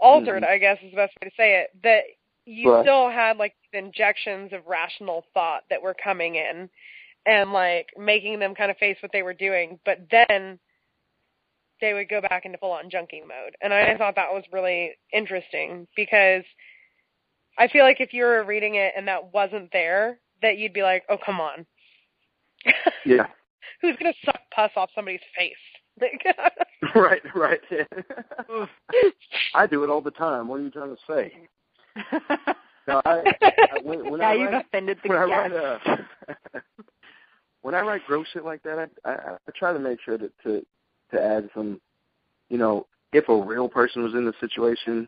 altered, Mhm. I guess is the best way to say it, that you Right. still had like injections of rational thought that were coming in and like making them kind of face what they were doing, but then they would go back into full on junking mode. And I thought that was really interesting because I feel like if you were reading it and that wasn't there, that you'd be like, Oh come on. yeah, Who's gonna suck pus off somebody's face? Like right, right. I do it all the time. What are you trying to say? no, I, I, when, when now I you've write, offended the when I write, uh, when I write gross shit like that, I, I, I try to make sure to, to to add some, you know, if a real person was in the situation,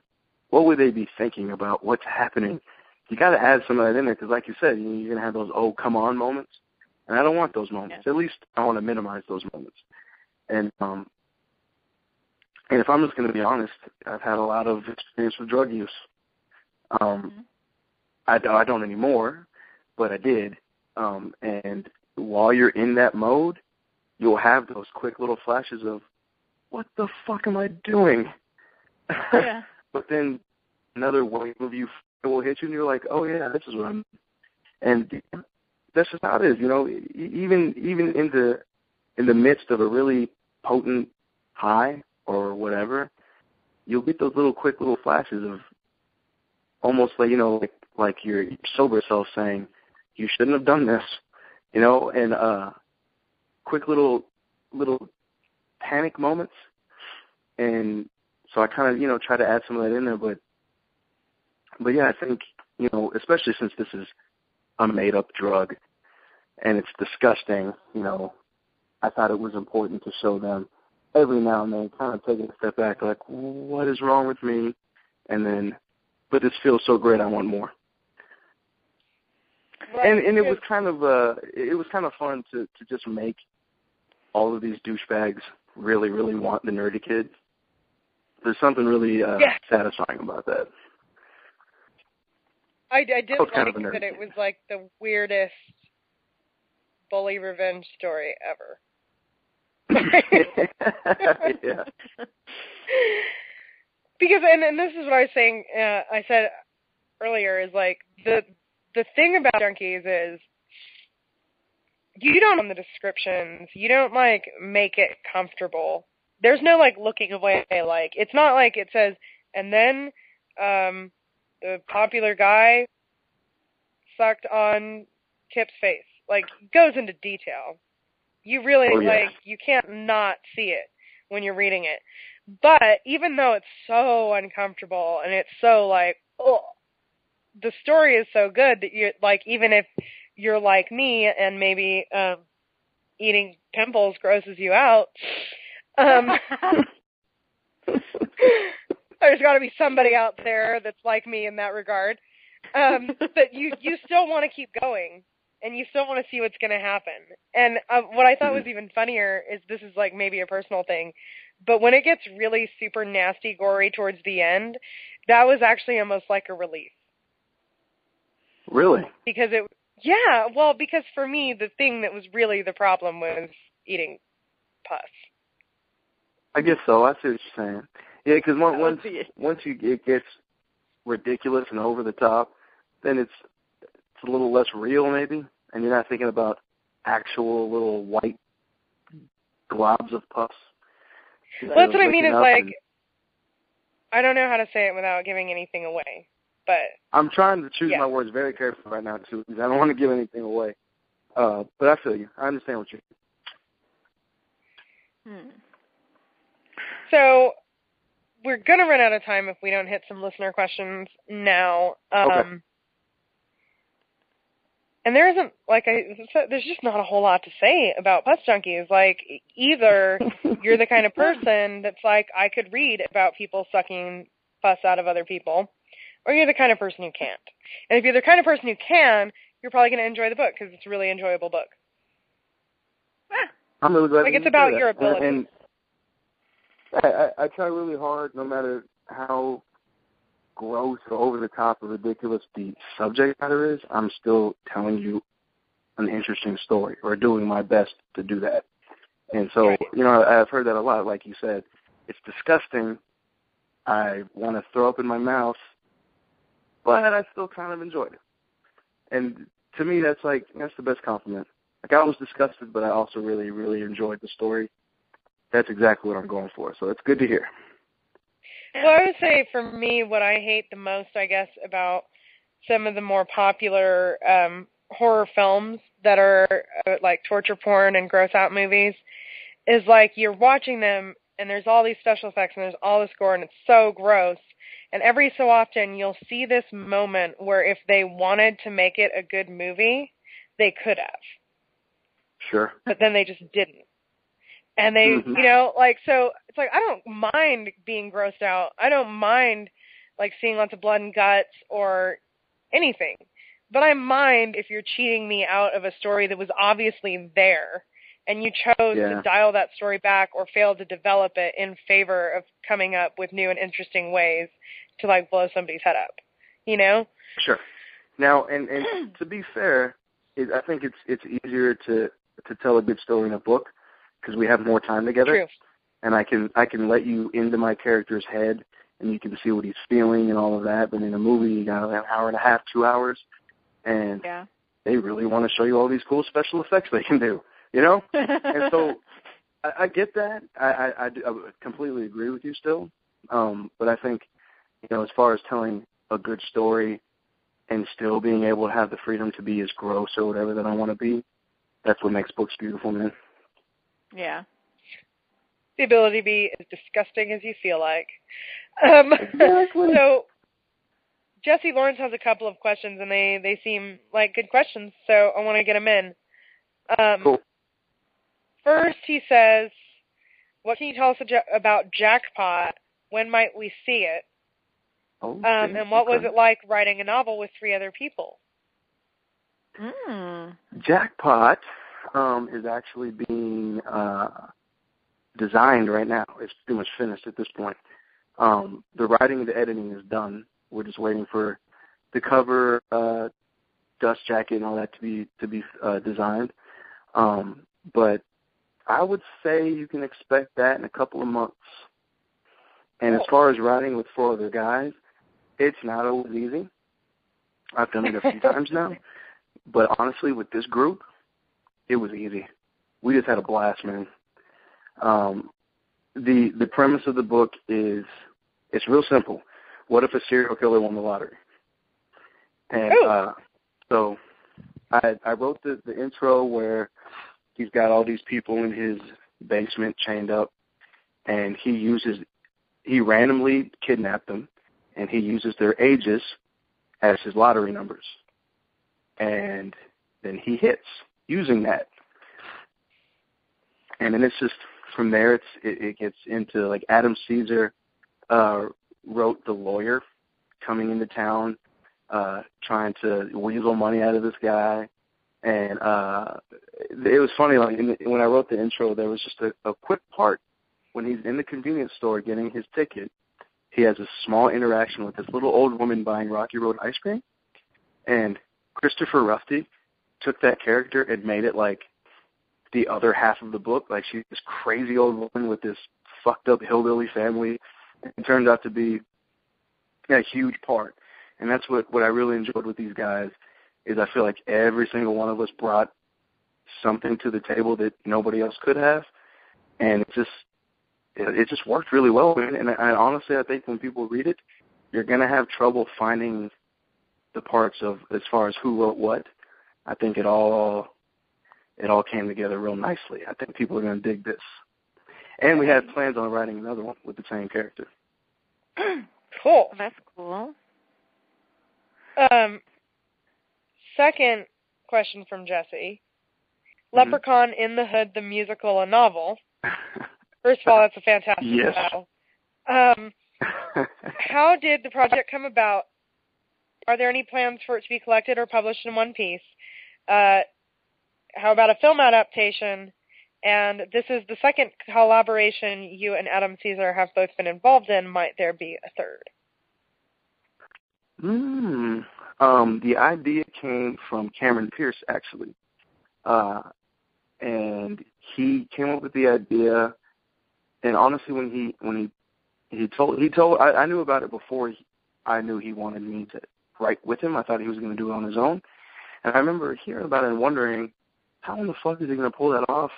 what would they be thinking about what's happening? You got to add some of that in there because, like you said, you know, you're gonna have those oh come on moments, and I don't want those moments. At least I want to minimize those moments. And um, and if I'm just gonna be honest, I've had a lot of experience with drug use. Um, Mhm. I don't, I don't anymore, but I did. Um, and while you're in that mode, you'll have those quick little flashes of, what the fuck am I doing? yeah. but then another wave of you will hit you, and you're like, oh yeah, this is what I'm. And that's just how it is, you know. Even even in the in the midst of a really potent high or whatever, you'll get those little quick little flashes of almost like you know like like your sober self saying, you shouldn't have done this, you know, and uh, quick little little panic moments, and so I kind of you know try to add some of that in there, but but yeah, I think you know especially since this is a made up drug and it's disgusting, you know, I thought it was important to show them every now and then, kind of taking a step back, like what is wrong with me, and then but this feels so great, I want more and and it was kind of uh it was kind of fun to to just make all of these douchebags really really want the nerdy kid. There's something really uh Yeah. satisfying about that. I, I did it's kind like of that it was like the weirdest bully revenge story ever. yeah. because and, and this is what I was saying uh, I said earlier is like the the thing about junkies is you don't on the descriptions you don't like make it comfortable there's no like looking away like it's not like it says and then um the popular guy sucked on Kip's face. Like goes into detail. You really Oh, yeah. like you can't not see it when you're reading it. But even though it's so uncomfortable and it's so like, oh, the story is so good that you like even if you're like me and maybe um eating pimples grosses you out, um there's got to be somebody out there that's like me in that regard. Um but you you still want to keep going and you still want to see what's going to happen. And uh, what I thought was even funnier is this is like maybe a personal thing, but when it gets really super nasty, gory towards the end, that was actually almost like a relief really? because it. Yeah, well, because for me, the thing that was really the problem was eating pus. I guess so. I see what you're saying. Yeah, because was once once you it gets ridiculous and over the top, then it's it's a little less real maybe, and you're not thinking about actual little white globs of pus. Well, that's what I mean. Is like and- I don't know how to say it without giving anything away, but I'm trying to choose Yeah. my words very carefully right now too, because I don't want to give anything away. Uh, but I feel you. I understand what you're. Hmm. So we're gonna run out of time if we don't hit some listener questions now. Um, Okay. And there isn't like I said, there's just not a whole lot to say about pus junkies. Like either you're the kind of person that's like I could read about people sucking pus out of other people, or you're the kind of person who can't. And if you're the kind of person who can, you're probably going to enjoy the book because it's a really enjoyable book. I'm really glad. Like, that it's you about say your that. And- And I, I, I try really hard, no matter how gross or over the top or ridiculous the subject matter is. I'm still telling you an interesting story or doing my best to do that. And so, you know, I've heard that a lot. Like you said, it's disgusting. I want to throw up in my mouth, but I still kind of enjoyed it. And to me, that's like that's the best compliment. Like I was disgusted, but I also really, really enjoyed the story. That's exactly what I'm going for. So it's good to hear. Well, I would say for me, what I hate the most, I guess, about some of the more popular um, horror films that are uh, like torture porn and gross out movies is like you're watching them and there's all these special effects and there's all this gore and it's so gross. And every so often you'll see this moment where if they wanted to make it a good movie, they could have. Sure. But then they just didn't. And they, Mhm. you know, like so it's like I don't mind being grossed out. I don't mind like seeing lots of blood and guts or anything. But I mind if you're cheating me out of a story that was obviously there and you chose Yeah. to dial that story back or failed to develop it in favor of coming up with new and interesting ways to like blow somebody's head up. You know? Sure. Now, and and to be fair, it, I think it's it's easier to to tell a good story in a book because we have more time together, True. and I can I can let you into my character's head, and you can see what he's feeling and all of that. But in a movie, you got an hour and a half, two hours, and Yeah. they really want to show you all these cool special effects they can do. You know, and so I, I get that. I, I, I, do, I completely agree with you still. Um, but I think, you know, as far as telling a good story and still being able to have the freedom to be as gross or whatever that I want to be, that's what makes books beautiful, man. Yeah. The ability to be as disgusting as you feel like. Um, Exactly. so Jesse Lawrence has a couple of questions, and they they seem like good questions. So I want to get them in. Um, Cool. First, he says, "What can you tell us about Jackpot? When might we see it? Oh, Um, and what was it like writing a novel with three other people?" Mm. Jackpot um, is actually being uh, designed right now. It's pretty much finished at this point. Um, the writing and the editing is done. We're just waiting for the cover, uh, dust jacket, and all that to be to be uh, designed. Um, but I would say you can expect that in a couple of months. And as far as writing with four other guys, it's not always easy. I've done it a few times now. But honestly, with this group, it was easy. We just had a blast, man. Um, the the premise of the book is it's real simple. What if a serial killer won the lottery? And uh, so I I wrote the the intro where he's got all these people in his basement chained up, and he uses he randomly kidnapped them, and he uses their ages as his lottery numbers and then he hits using that. And then it's just from there it's it, it gets into like Adam Cesare uh wrote the lawyer coming into town, uh trying to weasel money out of this guy. And uh it was funny like in the, when I wrote the intro there was just a, a quick part when he's in the convenience store getting his ticket. He has a small interaction with this little old woman buying Rocky Road ice cream. And Kristopher Rufty took that character and made it like the other half of the book. Like she's this crazy old woman with this fucked up hillbilly family. It turned out to be a huge part. And that's what what I really enjoyed with these guys is I feel like every single one of us brought something to the table that nobody else could have, and it just it, just worked really well. And, and I, honestly, I think when people read it, you're gonna have trouble finding the parts of as far as who wrote what. I think it all it all came together real nicely. I think people are going to dig this. And we have plans on writing another one with the same character. Cool. That's cool. Um, second question from Jesse. Mhm. Leprechaun in the Hood, the musical, a novel. First of all, that's a fantastic Yes. title. Um, how did the project come about? Are there any plans for it to be collected or published in one piece? Uh, how about a film adaptation? And this is the second collaboration you and Adam Cesare have both been involved in. Might there be a third? Hmm. Um, the idea came from Cameron Pierce actually, uh, and he came up with the idea. And honestly, when he when he he told he told I, I knew about it before he, I knew he wanted me to write with him. I thought he was going to do it on his own, and I remember hearing about it and wondering how in the fuck is he going to pull that off?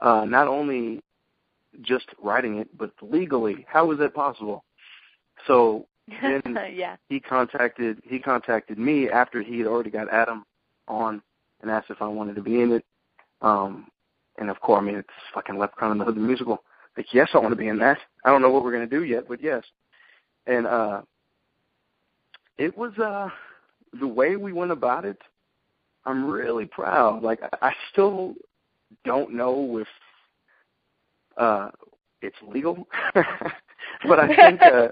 Uh, not only just writing it, but legally, how is that possible? So then yeah. he contacted he contacted me after he had already got Adam on and asked if I wanted to be in it. Um and of course I mean it's fucking Leprechaun in the Hood the musical. Like, yes, I want to be in that. I don't know what we're gonna do yet, but yes. and uh, it was uh, the way we went about it. I'm really proud. Like I, still don't know if uh, it's legal, but I think uh,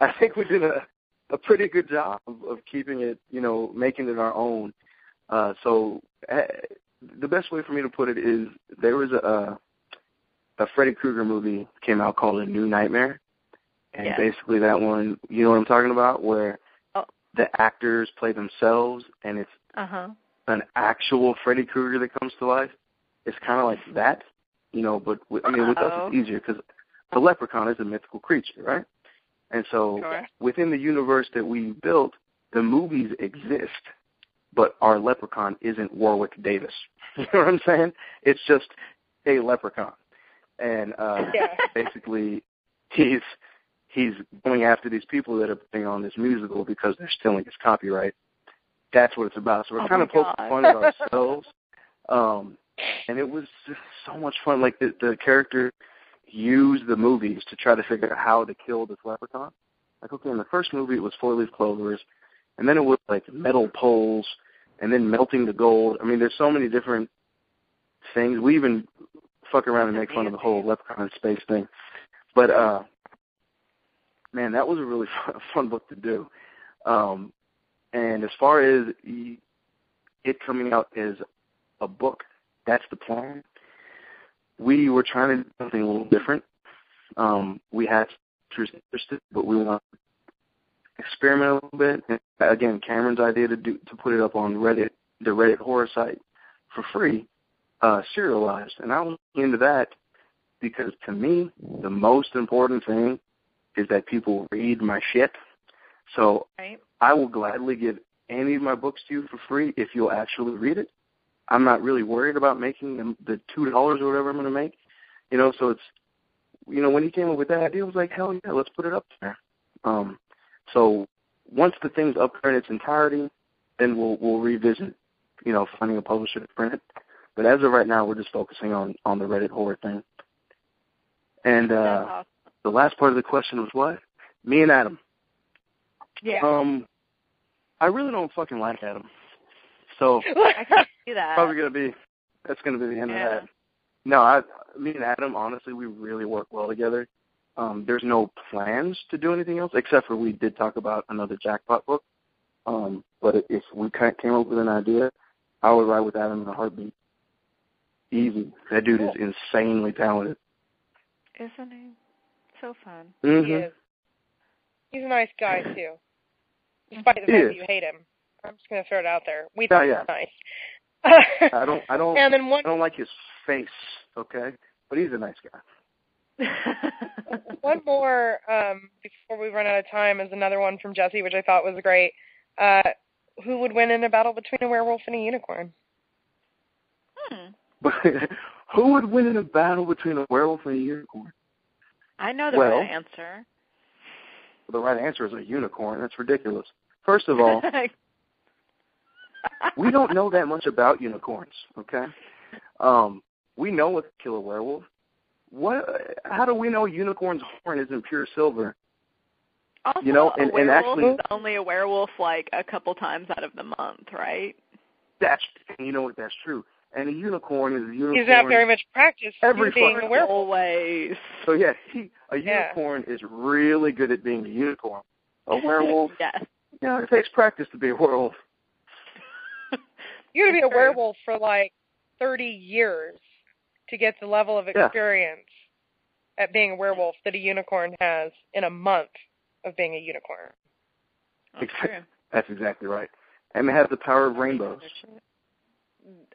I think we did a a pretty good job of, of keeping it, you know, making it our own. Uh, so uh, the best way for me to put it is there was a a Freddy Krueger movie came out called A New Nightmare, and Yeah. basically that one, you know what I'm talking about, where Oh. the actors play themselves, and it's Uh huh. An actual Freddy Krueger that comes to life. It's kind of like that, you know. But with, I mean, with us Uh-oh. it's easier because the leprechaun is a mythical creature, right? And so Sure. within the universe that we built, the movies exist, but our leprechaun isn't Warwick Davis. You know what I'm saying? It's just a leprechaun, and uh, Yeah. basically he's he's going after these people that are putting on this musical because they're stealing his copyright. That's what it's about. So we're Oh kind of poking fun at ourselves. Um, and it was just so much fun. Like the the character used the movies to try to figure out how to kill this leprechaun. Like okay, in the first movie it was four leaf clovers, and then it was like metal poles, and then melting the gold. I mean, there's so many different things. We even fuck around and make fun of the whole leprechaun space thing. But uh man, that was a really fun, fun book to do. Um and as far as it coming out as a book, that's the plan. We were trying to do something a little different. Um, we had interest- interested, but we want to experiment a little bit. And again, Cameron's idea to do to put it up on Reddit, the Reddit horror site, for free, uh, serialized, and I was into that because to me, the most important thing is that people read my shit. So Right. I will gladly give any of my books to you for free if you'll actually read it. I'm not really worried about making the, the two dollars or whatever I'm going to make. You know, so it's you know when he came up with that idea, I was like, hell yeah, let's put it up there. Um, so once the thing's up there in its entirety, then we'll we'll revisit, you know, finding a publisher to print it. But as of right now, we're just focusing on on the Reddit horror thing. And uh awesome. the last part of the question was what? Me and Adam. Yeah. Um, I really don't fucking like Adam. So I can see that. probably gonna be that's gonna be the end Yeah. of that. No, I me and Adam honestly we really work well together. Um, there's no plans to do anything else except for we did talk about another jackpot book. Um, but if we kind of came up with an idea, I would ride with Adam in a heartbeat. Easy. That dude is insanely talented. Isn't he? So fun. He Mm-hmm. is. He's a nice guy too, despite the fact that you hate him. I'm just gonna throw it out there. We Yeah, think yeah. he's nice. I don't I don't and then one I don't like his face, okay? But he's a nice guy. one more um, before we run out of time is another one from Jesse, which I thought was great. Uh, who would win in a battle between a werewolf and a unicorn? hmm. But who would win in a battle between a werewolf and a unicorn? I know the Well- right answer. The right answer is a unicorn. That's ridiculous. First of all, we don't know that much about unicorns, okay? Um, we know what to kill a werewolf. What? How do we know a unicorn's horn isn't pure silver? Also, You know, a and- and werewolf actually- is only a werewolf like a couple times out of the month, right? That's you know what that's true. And a unicorn is a unicorn. He's not very much practice Every being a werewolf. Always. So yeah, he, a Yeah. unicorn is really good at being a unicorn. A werewolf, yes. Yeah, it takes practice to be a werewolf. You got to be a werewolf for like 30 years to get the level of Yeah. experience at being a werewolf that a unicorn has in a month of being a unicorn. That's Exactly. true. That's exactly right. And they have the power of rainbows.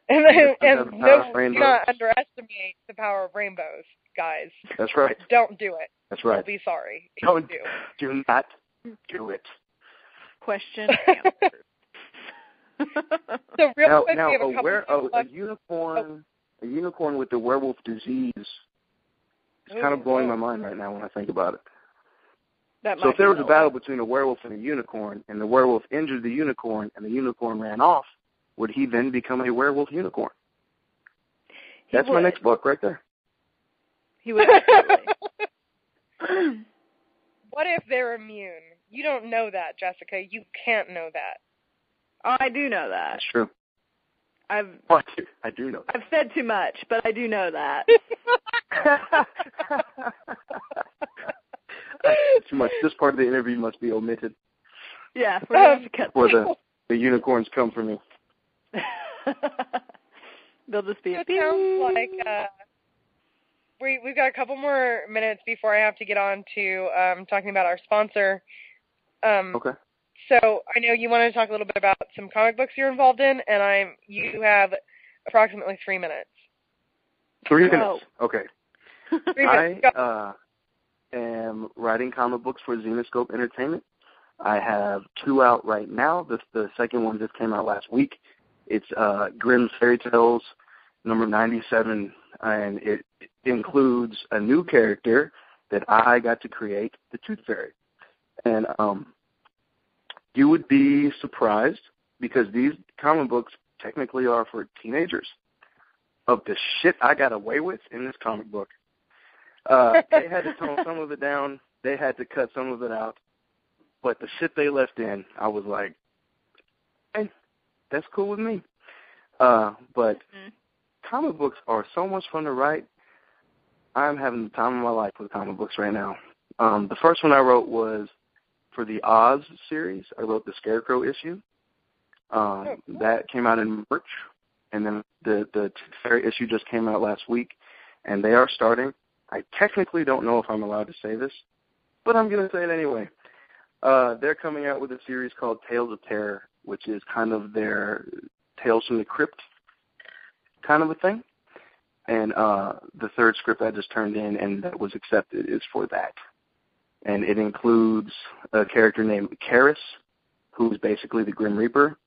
And, Yes, and the no, of do not underestimate the power of rainbows, guys. That's right. Don't do it. That's right. You'll be sorry. Don't you do not do it. Question answered. So real now, quick, now we have a a, couple were, a, a unicorn, oh. a unicorn with the werewolf disease is kind of blowing my mind right now when I think about it. that So if there was a battle one. between a werewolf and a unicorn, and the werewolf injured the unicorn, and the unicorn ran off, would he then become a werewolf unicorn? He That's my next book right there. He would what if they're immune? You don't know that, Jessica. You can't know that. Oh, I do know that. That's true. I've Oh, I do, I do know I've said too much, but I do know that. that. Too much. This part of the interview must be omitted yeah, we're gonna have to cut. before the the unicorns come for me. They'll just be a It sounds like uh, we we've got a couple more minutes before I have to get on to um, talking about our sponsor. Um, Okay. So I know you wanted to talk a little bit about some comic books you're involved in, and I'm you have approximately three minutes. Three Go. minutes. Okay. Three I minutes. Go. uh, am writing comic books for Zenescope Entertainment. I have two out right now. The the second one just came out last week. It's uh, Grimm's Fairy Tales number 97, and it includes a new character that I got to create, the Tooth Fairy. And um, you would be surprised because these comic books technically are for teenagers. Of the shit I got away with in this comic book. Uh, they had to tone some of it down. They had to cut some of it out. But the shit they left in, I was like, hey, that's cool with me. Uh, but Mhm. comic books are so much fun to write. I'm having the time of my life with comic books right now. Um, the first one I wrote was for the Oz series. I wrote the Scarecrow issue. Um, Oh. That came out in March, and then the the Fairy issue just came out last week, and they are starting. I technically don't know if I'm allowed to say this, but I'm going to say it anyway. Uh, they're coming out with a series called Tales of Terror, which is kind of their Tales from the Crypt kind of a thing. And uh, the third script I just turned in and that was accepted is for that. And it includes a character named Karis, who's basically the Grim Reaper,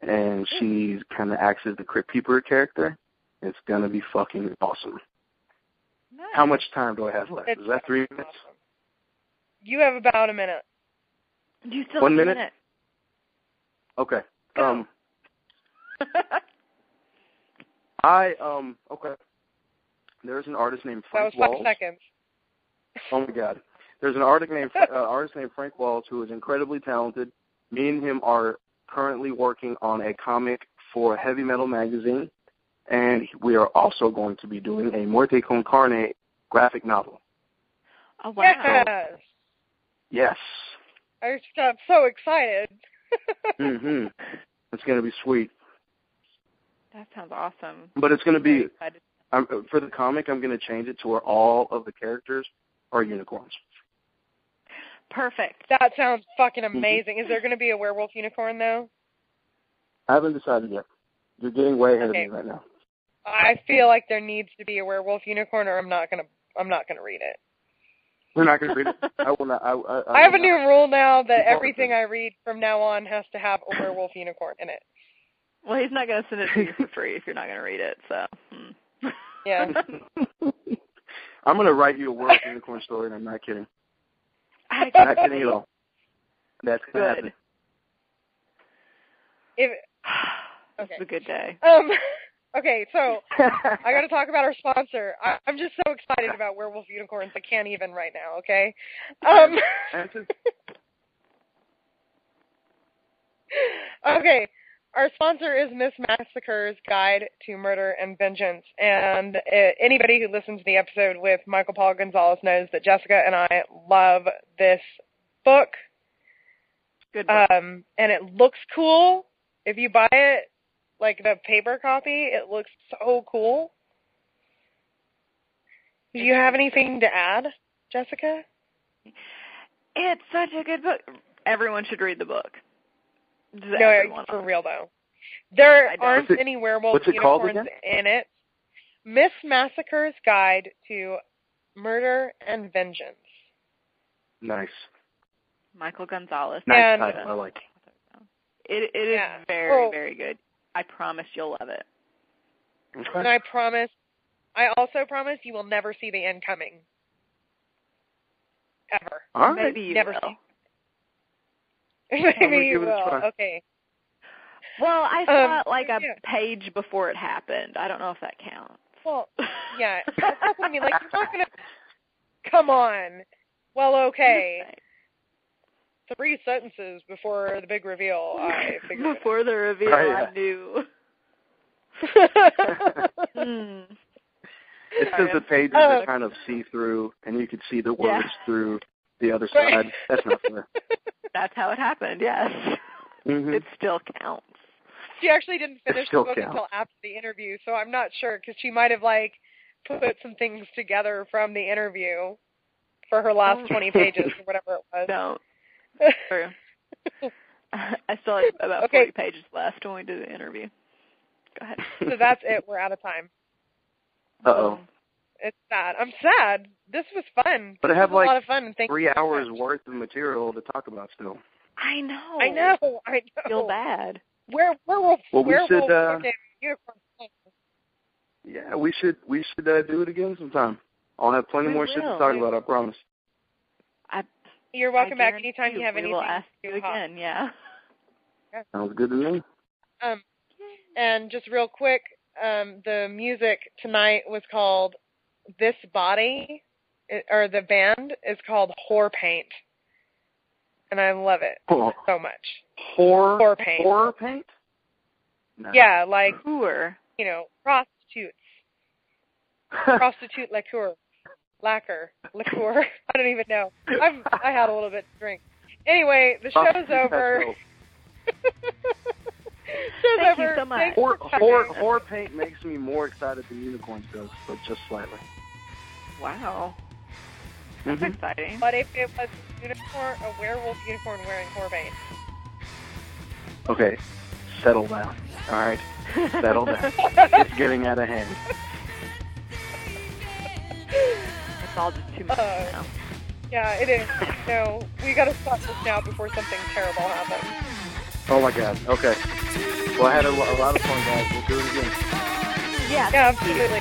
and she kind of acts as the Crypt Keeper character. It's gonna be fucking awesome. Nice. How much time do I have left? It's Is that three minutes? awesome. You have about a minute. You still One have a minute? Okay. Go. Um, I um okay. There's an artist named Frank That was five Walls. seconds. Oh my God. There's an artist named uh, artist named Frank Walls who is incredibly talented. Me and him are currently working on a comic for Heavy Metal magazine, and we are also going to be doing a Muerte con Carne graphic novel. oh wow. Yes. Yes. I just got so excited. Mhm. It's going to be sweet, That sounds awesome. but it's going to be. I'm, for the comic. I'm going to change it to where all of the characters are unicorns. Perfect. That sounds fucking Mm-hmm. amazing. Is there going to be a werewolf unicorn though? I haven't decided yet. You're getting way ahead Okay. of me right now. I feel like there needs to be a werewolf unicorn, or I'm not gonna. I'm not gonna read it. We're not going to read it. I will not. I, I, I have a will new rule now that Keep everything I read from now on has to have a werewolf unicorn in it. Well, he's not going to send it to you for free if you're not going to read it. So. Hmm. Yeah. I'm going to write you a werewolf unicorn story, and I'm not kidding. I I'm can't not kidding at all. That's going to Good. happen. If, This Okay. is a good day. um. Okay, so I got to talk about our sponsor. I, I'm just so excited about werewolf unicorns. I can't even right now. Okay. Um. Okay. Our sponsor is Miss Massacre's Guide to Murder and Vengeance. And uh, anybody who listens to the episode with Michael Paul Gonzalez knows that Jessica and I love this book. Good. book. Um, and it looks cool. If you buy it, like the paper copy, it looks so cool. Do you have anything to add, Jessica? it's such a good book. Everyone should read the book. Just No, everyone. for real though. There aren't it- any werewolf what's called unicorns in it. Miss Massacre's Guide to Murder and Vengeance. Nice. Michael Gonzalez. Nice And- title. I like it. It it is Yeah. very Oh. very good. I promise you'll love it. And I promise, I also promise you will never see the end coming. Ever. All right. Maybe you Never will. see. Maybe you give it a will. Okay. Well, I saw Um, it like a yeah. page before it happened. I don't know if that counts. Well, yeah. That's what I mean. Like, you're not going to. Come on. Well, okay. three sentences before the big reveal, I figured. Before the reveal, Oh, yeah. I knew. Mm. It's because the pages Oh. are kind of see through, and you could see the Yeah. words through the other Right. side. That's not fair. That's how it happened. Yes, Mhm. it still counts. she actually didn't finish the book counts. until after the interview, so I'm not sure because she might have like put some things together from the interview for her last 20 pages or whatever it was. Don't. True. I still have about Okay. 40 pages left when we do the interview. Go ahead. so that's it. We're out of time. Uh-oh. It's sad. I'm sad. This was fun. But I This have, was a lot like, of fun. And thank Three you hours much. worth of material to talk about still. I know. I know. I know. Feel bad. Where where will Well, we where should, will uh, fucking unicorn? Yeah, we should we should uh, do it again sometime. I'll have plenty We more shit to will. talk about. I promise. I, You're welcome I back anytime you guarantee have we anything. will ask to you talk. again. Yeah. Sounds good to me. Um, and just real quick, um, the music tonight was called "This Body," or the band is called Whore Paint, and I love it Oh, so much. Whore, Horror paint. Horror paint. No. Yeah, like Poor. you know, prostitutes, prostitute liqueur, lacquer, liqueur. I don't even know. I've I had a little bit to drink. Anyway, the show's Prostitute over. liqueur. show's Thank you so much. Whore, whore, for horror, coming. horror paint makes me more excited than unicorns does, but just slightly. Wow. That's Mhm. exciting. But if it was a unicorn, a werewolf unicorn wearing whore paint. Okay, settle down. All right, settle down. it's getting out of hand. It's all just too much Uh, now. Yeah, it is. No, we gotta stop this now before something terrible happens. Oh my god. Okay. Well, I had a, a lot of fun, guys. We'll do it again. Yeah. Yeah, absolutely.